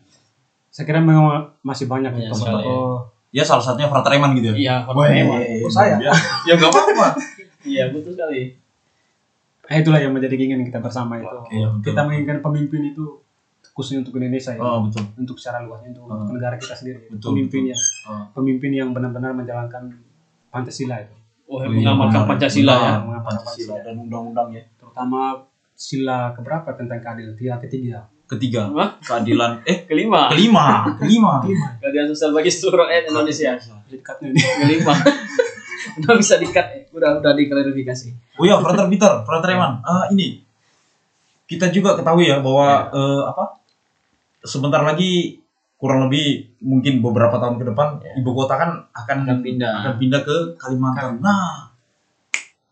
Speaker 3: saya kira memang masih banyak
Speaker 1: Banyak
Speaker 3: tokoh-tokoh
Speaker 2: ya salah satunya Frater Eman gitu ya
Speaker 1: Iya,
Speaker 2: Wah,
Speaker 1: memang.
Speaker 3: oh, saya.
Speaker 2: ya, ya nggak apa-apa
Speaker 1: Iya, betul sekali.
Speaker 3: Nah, itulah yang menjadi keinginan kita bersama itu.
Speaker 2: Oke, ya,
Speaker 3: kita menginginkan pemimpin itu khususnya untuk Indonesia ya.
Speaker 2: oh betul
Speaker 3: Untuk secara luasnya untuk,
Speaker 2: Oh.
Speaker 3: untuk negara kita sendiri.
Speaker 2: Betul,
Speaker 3: pemimpin yang
Speaker 2: Oh.
Speaker 3: pemimpin yang benar-benar menjalankan Pancasila itu.
Speaker 1: Oh,
Speaker 2: Oh, iya,
Speaker 1: mengamalkan
Speaker 2: benar.
Speaker 1: Pancasila ya.
Speaker 3: Mengamalkan
Speaker 2: Pancasila dan undang-undang ya
Speaker 3: Terutama sila keberapa tentang keadilan? Tiga ketiga.
Speaker 2: ketiga
Speaker 1: Hah?
Speaker 2: keadilan eh
Speaker 1: Kelima.
Speaker 2: kelima kelima
Speaker 3: Kelima.
Speaker 1: Keadilan sosial bagi seluruh rakyat Indonesia.
Speaker 3: Dekatnya ini.
Speaker 1: Kelima. Udah bisa dikat, ya. udah udah diklarifikasi.
Speaker 2: Oh ya, Frater Peter, Frater Eman, eh, ini kita juga ketahui ya bahwa eh, apa sebentar lagi kurang lebih mungkin beberapa tahun ke depan
Speaker 1: Ya.
Speaker 2: ibu kota kan akan
Speaker 1: Akan pindah.
Speaker 2: akan pindah ke Kalimantan. Nah,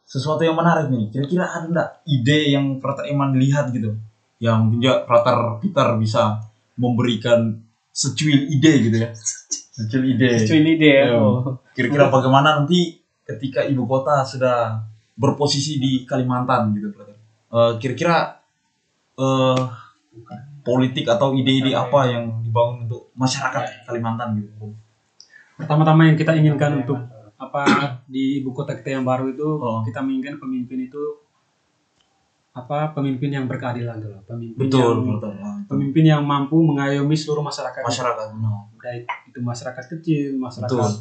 Speaker 2: sesuatu yang menarik nih. Kira-kira ada enggak ide yang Frater Eman lihat gitu? Yang mungkin juga Frater Peter bisa memberikan secuil ide gitu ya. Secuil ide.
Speaker 1: Cuy ini deh.
Speaker 2: Iya.
Speaker 1: Oh.
Speaker 2: Kira-kira bagaimana nanti ketika ibu kota sudah berposisi di Kalimantan gitu, brother? Eh, kira-kira eh politik atau ide-ide apa yang dibangun untuk masyarakat Kalimantan gitu?
Speaker 3: Pertama-tama yang kita inginkan untuk apa di ibu kota kita yang baru itu
Speaker 2: Oh.
Speaker 3: kita menginginkan pemimpin itu apa pemimpin yang berkeadilan tuh loh. pemimpin
Speaker 2: Betul,
Speaker 3: yang
Speaker 2: betul. Nah, itu
Speaker 3: pemimpin yang mampu mengayomi seluruh masyarakat
Speaker 2: Masyarakat, no.
Speaker 3: baik itu masyarakat kecil masyarakat
Speaker 2: Betul.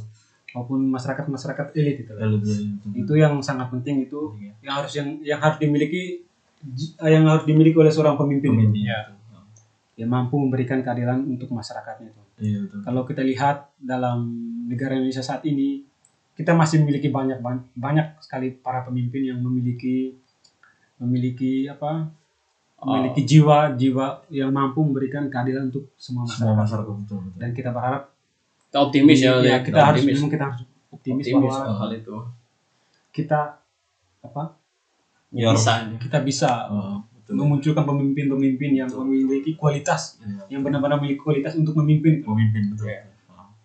Speaker 3: maupun masyarakat masyarakat elit itu
Speaker 2: Ya, lebih- lebih-
Speaker 3: itu yang sangat penting itu
Speaker 2: Iya.
Speaker 3: yang harus yang yang harus dimiliki yang harus dimiliki oleh seorang pemimpin,
Speaker 2: Pemimpin.
Speaker 1: Iya.
Speaker 3: Yang mampu memberikan keadilan untuk masyarakatnya itu
Speaker 2: Iya, betul.
Speaker 3: kalau kita lihat dalam negara Indonesia saat ini kita masih memiliki banyak ban- banyak sekali para pemimpin yang memiliki memiliki apa memiliki jiwa jiwa yang mampu memberikan keadilan untuk semua
Speaker 2: Semua
Speaker 3: masyarakat
Speaker 2: masyarakat betul, betul.
Speaker 3: dan kita berharap
Speaker 1: Kita optimis ya.
Speaker 3: Iya,
Speaker 1: Lek.
Speaker 3: kita harus
Speaker 1: optimis.
Speaker 3: memang kita harus optimis,
Speaker 1: optimis
Speaker 3: bahwa
Speaker 1: soal hal itu.
Speaker 3: kita apa
Speaker 2: Ya,
Speaker 1: Bisa.
Speaker 3: kita bisa
Speaker 2: betul.
Speaker 3: Memunculkan pemimpin-pemimpin yang
Speaker 2: Betul.
Speaker 3: memiliki kualitas
Speaker 2: Iya.
Speaker 3: yang benar-benar memiliki kualitas untuk memimpin itu.
Speaker 2: Pemimpin betul.
Speaker 1: Iya.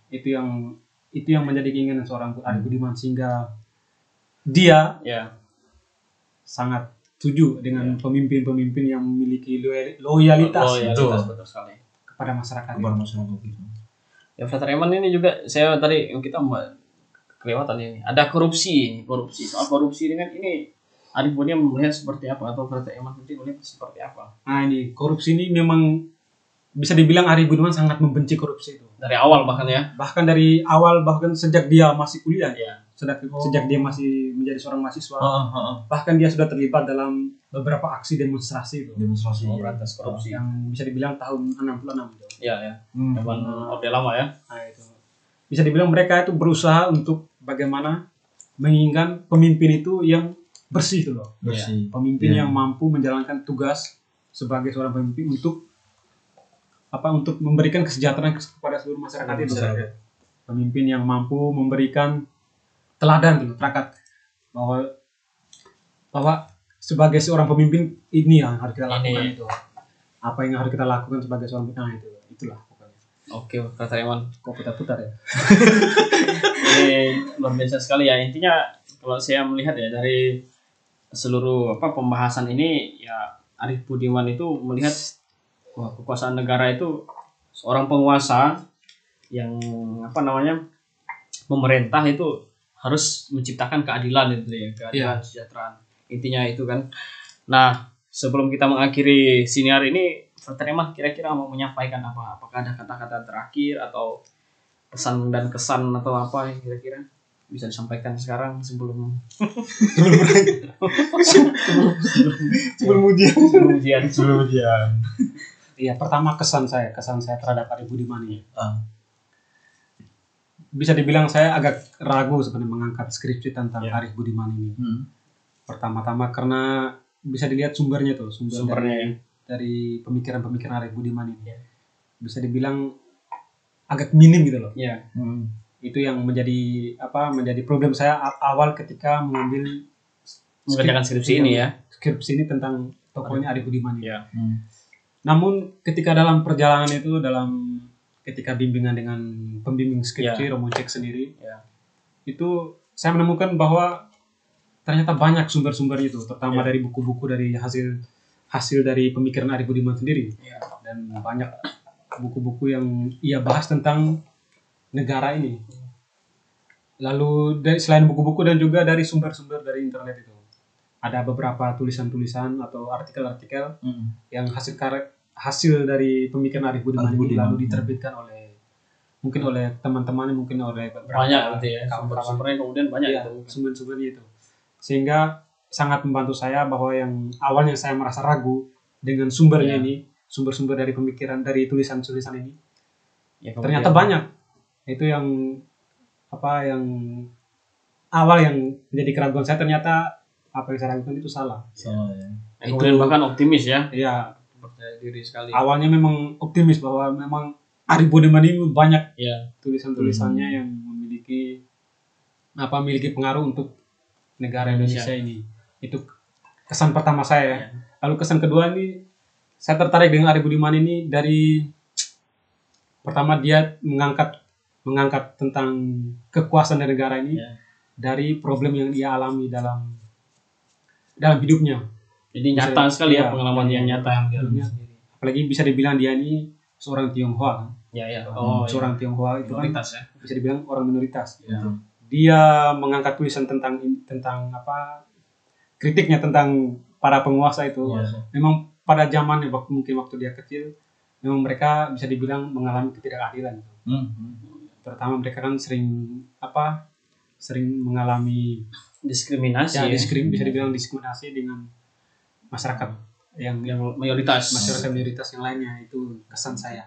Speaker 3: itu yang itu yang menjadi keinginan seorang Arif Budiman sehingga dia
Speaker 1: Ya.
Speaker 3: sangat setuju dengan pemimpin-pemimpin yang memiliki loyal- loyalitas
Speaker 1: Loyalitas,
Speaker 2: Betul.
Speaker 1: betul sekali.
Speaker 3: kepada masyarakat.
Speaker 2: Itu.
Speaker 1: Ya Frater Eman ini juga saya tadi kita kelewatan ini. Ada korupsi, korupsi. Soal korupsi ini kan ini Arif Budiman melihat seperti apa atau Frater Eman sendiri melihat seperti apa?
Speaker 3: Nah ini korupsi ini memang bisa dibilang Ari Budiman sangat membenci korupsi itu.
Speaker 1: Dari awal bahkan ya.
Speaker 3: Bahkan dari awal bahkan sejak dia masih kuliah,
Speaker 1: Ya.
Speaker 3: sejak, sejak dia masih menjadi seorang mahasiswa,
Speaker 2: Heeh, heeh.
Speaker 3: bahkan dia sudah terlibat dalam beberapa aksi demonstrasi itu
Speaker 2: Demonstrasi.
Speaker 1: Memberantas korupsi.
Speaker 3: yang bisa dibilang tahun 66 itu.
Speaker 1: Ya ya.
Speaker 2: Hmm.
Speaker 1: Zaman Orde lama ya.
Speaker 3: Nah, itu. Bisa dibilang mereka itu berusaha untuk bagaimana menginginkan pemimpin itu yang bersih itu loh.
Speaker 2: Bersih.
Speaker 3: Pemimpin
Speaker 2: Iya.
Speaker 3: yang mampu menjalankan tugas sebagai seorang pemimpin untuk apa untuk memberikan kesejahteraan kepada seluruh masyarakat itu.
Speaker 2: Masyarakat.
Speaker 3: Pemimpin yang mampu memberikan teladan gitu, terakat bahwa bahwa sebagai seorang pemimpin ini yang harus kita lakukan
Speaker 1: Ini.
Speaker 3: itu. Apa yang harus kita lakukan sebagai seorang pemimpin nah, itu itulah pokoknya.
Speaker 1: Oke, Frater Eman.
Speaker 3: Kok putar-putar ya?
Speaker 1: Ini luar biasa sekali ya. Intinya kalau saya melihat ya dari seluruh apa pembahasan ini ya Arif Budiman itu melihat wah kekuasaan negara itu seorang penguasa yang apa namanya pemerintah itu harus menciptakan keadilan itu ya keadilan kesejahteraan. Intinya itu kan. Nah sebelum kita mengakhiri siniar ini Frater Eman kira-kira mau menyampaikan apa? Apakah ada kata-kata terakhir atau pesan dan kesan atau apa kira-kira bisa disampaikan sekarang sebelum
Speaker 3: Sebelum ujian.
Speaker 1: sebelum ujian
Speaker 2: Sebelum ujian.
Speaker 3: Iya, pertama kesan saya, kesan saya terhadap Ari Budiman ini.
Speaker 2: Ah.
Speaker 3: Bisa dibilang saya agak ragu sebenarnya mengangkat skripsi tentang
Speaker 1: Ya.
Speaker 3: Arif Budiman ini.
Speaker 2: Hmm.
Speaker 3: Pertama-tama karena bisa dilihat sumbernya tuh, sumber
Speaker 1: Sumbernya,
Speaker 3: dari,
Speaker 1: ya.
Speaker 3: dari pemikiran-pemikiran Arif Budiman ini.
Speaker 1: Ya.
Speaker 3: Bisa dibilang agak minim gitu loh.
Speaker 1: ya
Speaker 2: Hmm.
Speaker 3: Itu yang menjadi apa? Menjadi problem saya awal ketika mengambil
Speaker 1: mengerjakan skripsi ini ya
Speaker 3: skripsi ini tentang tokohnya Arif Budiman ini.
Speaker 1: ya
Speaker 2: Hmm.
Speaker 3: Namun ketika dalam perjalanan itu dalam ketika bimbingan dengan pembimbing skripsi Romo Cek sendiri
Speaker 1: Ya.
Speaker 3: itu saya menemukan bahwa ternyata banyak sumber-sumber itu terutama
Speaker 1: Ya.
Speaker 3: dari buku-buku dari hasil hasil dari pemikiran Arif Budiman sendiri
Speaker 1: ya
Speaker 3: dan banyak buku-buku yang ia bahas tentang negara ini. Lalu dari selain buku-buku dan juga dari sumber-sumber dari internet itu. Ada beberapa tulisan-tulisan atau artikel-artikel
Speaker 2: Hmm.
Speaker 3: yang hasil karya hasil dari pemikiran Arif Budiman ini lalu diterbitkan oleh mungkin oleh teman-teman mungkin oleh beberapa
Speaker 1: banyak gitu ya sumber-sumbernya kemudian banyak
Speaker 3: Iya,
Speaker 1: itu.
Speaker 3: sumber-sumbernya itu. Sehingga sangat membantu saya bahwa yang awalnya saya merasa ragu dengan sumbernya
Speaker 1: Iya.
Speaker 3: ini sumber-sumber dari pemikiran dari tulisan-tulisan ini
Speaker 1: ya,
Speaker 3: ternyata banyak itu yang apa yang awal yang menjadi keraguan saya ternyata apa yang saya ragukan itu salah.
Speaker 2: Sama ya.
Speaker 1: Ya, kemudian bahkan optimis ya.
Speaker 3: Ya
Speaker 1: percaya diri sekali.
Speaker 3: Awalnya memang optimis bahwa memang Ari Budiman ini banyak
Speaker 1: ya
Speaker 3: tulisan-tulisannya yang memiliki apa memiliki pengaruh untuk negara Indonesia, ini. Itu kesan pertama saya.
Speaker 1: Ya.
Speaker 3: lalu kesan kedua ini saya tertarik dengan Ari Budiman ini dari pertama dia mengangkat mengangkat tentang kekuasaan dari negara ini
Speaker 1: Ya.
Speaker 3: dari problem yang dia alami dalam dalam hidupnya.
Speaker 1: Jadi nyata sekali ya
Speaker 3: Iya,
Speaker 1: pengalaman yang
Speaker 3: iya,
Speaker 1: nyata yang dia sendiri
Speaker 3: apalagi bisa dibilang dia ini seorang Tionghoa kan?
Speaker 1: Ya ya.
Speaker 3: Oh, seorang Tionghoa itu kan
Speaker 1: minoritas ya.
Speaker 3: bisa dibilang orang minoritas.
Speaker 1: Ya.
Speaker 3: dia mengangkat tulisan tentang tentang apa kritiknya tentang para penguasa itu.
Speaker 1: Iya.
Speaker 3: memang pada zamannya waktu mungkin waktu dia kecil memang mereka bisa dibilang mengalami ketidakadilan.
Speaker 2: Hmm.
Speaker 3: Terutama mereka kan sering apa sering mengalami
Speaker 1: diskriminasi
Speaker 3: ya,
Speaker 1: ya,
Speaker 3: diskrim bisa dibilang diskriminasi dengan masyarakat yang
Speaker 1: yang mayoritas.
Speaker 3: masyarakat minoritas yang lainnya. Itu kesan saya.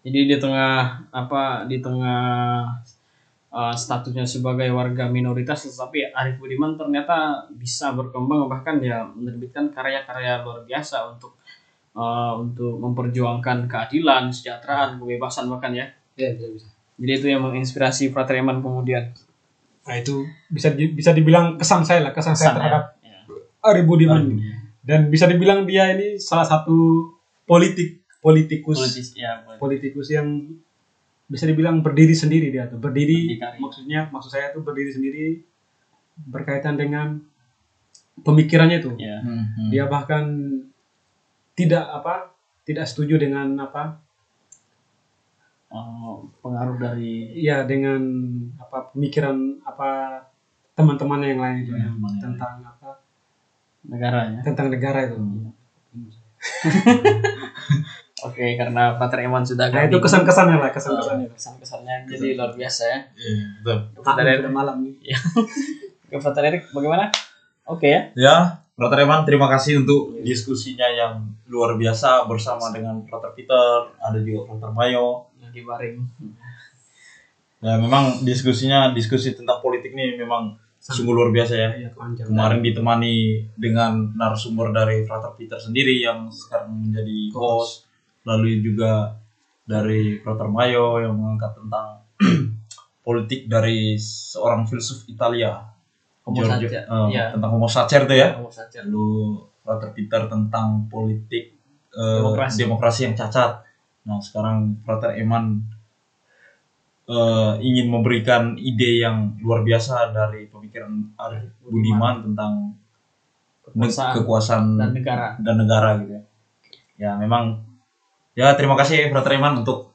Speaker 1: Jadi di tengah apa di tengah uh, statusnya sebagai warga minoritas tetapi Arif Budiman ternyata bisa berkembang bahkan dia menerbitkan karya-karya luar biasa untuk uh, untuk memperjuangkan keadilan, kesejahteraan, kebebasan bahkan ya.
Speaker 3: ya bisa bisa
Speaker 1: Jadi itu yang menginspirasi Frater Eman kemudian.
Speaker 3: nah itu bisa di- bisa dibilang kesan saya lah kesan, saya
Speaker 1: Kesan,
Speaker 3: terhadap
Speaker 1: ya.
Speaker 3: Ari Budiman dan bisa dibilang dia ini salah satu politik politikus
Speaker 1: Politis, ya, politis.
Speaker 3: politikus yang bisa dibilang berdiri sendiri dia tuh berdiri
Speaker 1: Berdikari.
Speaker 3: maksudnya maksud saya tuh berdiri sendiri berkaitan dengan pemikirannya itu.
Speaker 1: Ya.
Speaker 2: Hmm,
Speaker 3: Dia bahkan tidak apa tidak setuju dengan apa
Speaker 1: Oh, pengaruh dari
Speaker 3: ya dengan apa pemikiran apa teman-teman yang lain itu yang tentang apa
Speaker 1: negaranya.
Speaker 3: tentang negara itu.
Speaker 1: Oke, karena Pater Eman sudah
Speaker 3: Nah itu kesan-kesannya lah kesan-kesannya.
Speaker 1: kesan-kesannya jadi luar biasa ya.
Speaker 2: Iya, betul.
Speaker 1: Erik,
Speaker 3: sudah malam nih.
Speaker 1: ke Pater Erik bagaimana? Oke ya.
Speaker 2: Ya, Brother Eman, terima kasih untuk diskusinya yang luar biasa bersama dengan Brother Peter, ada juga Brother Mayo.
Speaker 1: Lagi baring.
Speaker 2: Ya, memang diskusinya diskusi tentang politik ini memang sungguh luar biasa ya.
Speaker 3: Panjang.
Speaker 2: Kemarin ditemani dengan narasumber dari Brother Peter sendiri yang sekarang menjadi host, lalu juga dari Brother Mayo yang mengangkat tentang politik dari seorang filsuf Italia,
Speaker 1: Homo
Speaker 2: Giorgio- eh,
Speaker 1: Iya.
Speaker 2: tentang Homo sacer itu ya.
Speaker 1: Homo sacer.
Speaker 2: lalu Frater Peter tentang politik eh,
Speaker 1: Demokrasi.
Speaker 2: demokrasi. yang cacat. Nah sekarang Frater Eman eh, ingin memberikan ide yang luar biasa dari pemikiran Arif Budiman tentang
Speaker 1: Kekuasaan
Speaker 2: kekuasaan
Speaker 1: dan negara.
Speaker 2: dan negara gitu ya. Ya memang ya terima kasih Frater Eman untuk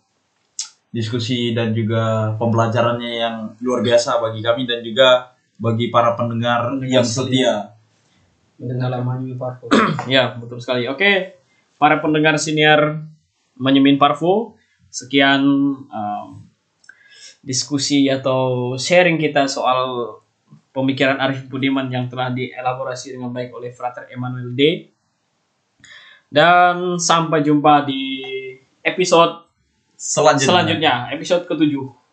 Speaker 2: diskusi dan juga pembelajarannya yang luar biasa bagi kami dan juga bagi para pendengar
Speaker 1: Pendengar
Speaker 2: yang setia.
Speaker 3: Mendengar.
Speaker 1: Ya, betul sekali. Oke, para pendengar senior Menyemin Parvo, sekian um, diskusi atau sharing kita soal pemikiran Arif Budiman yang telah dielaborasi dengan baik oleh Frater Emmanuel D. Dan sampai jumpa di episode
Speaker 2: Selanjutnya.
Speaker 1: selanjutnya, episode ketujuh.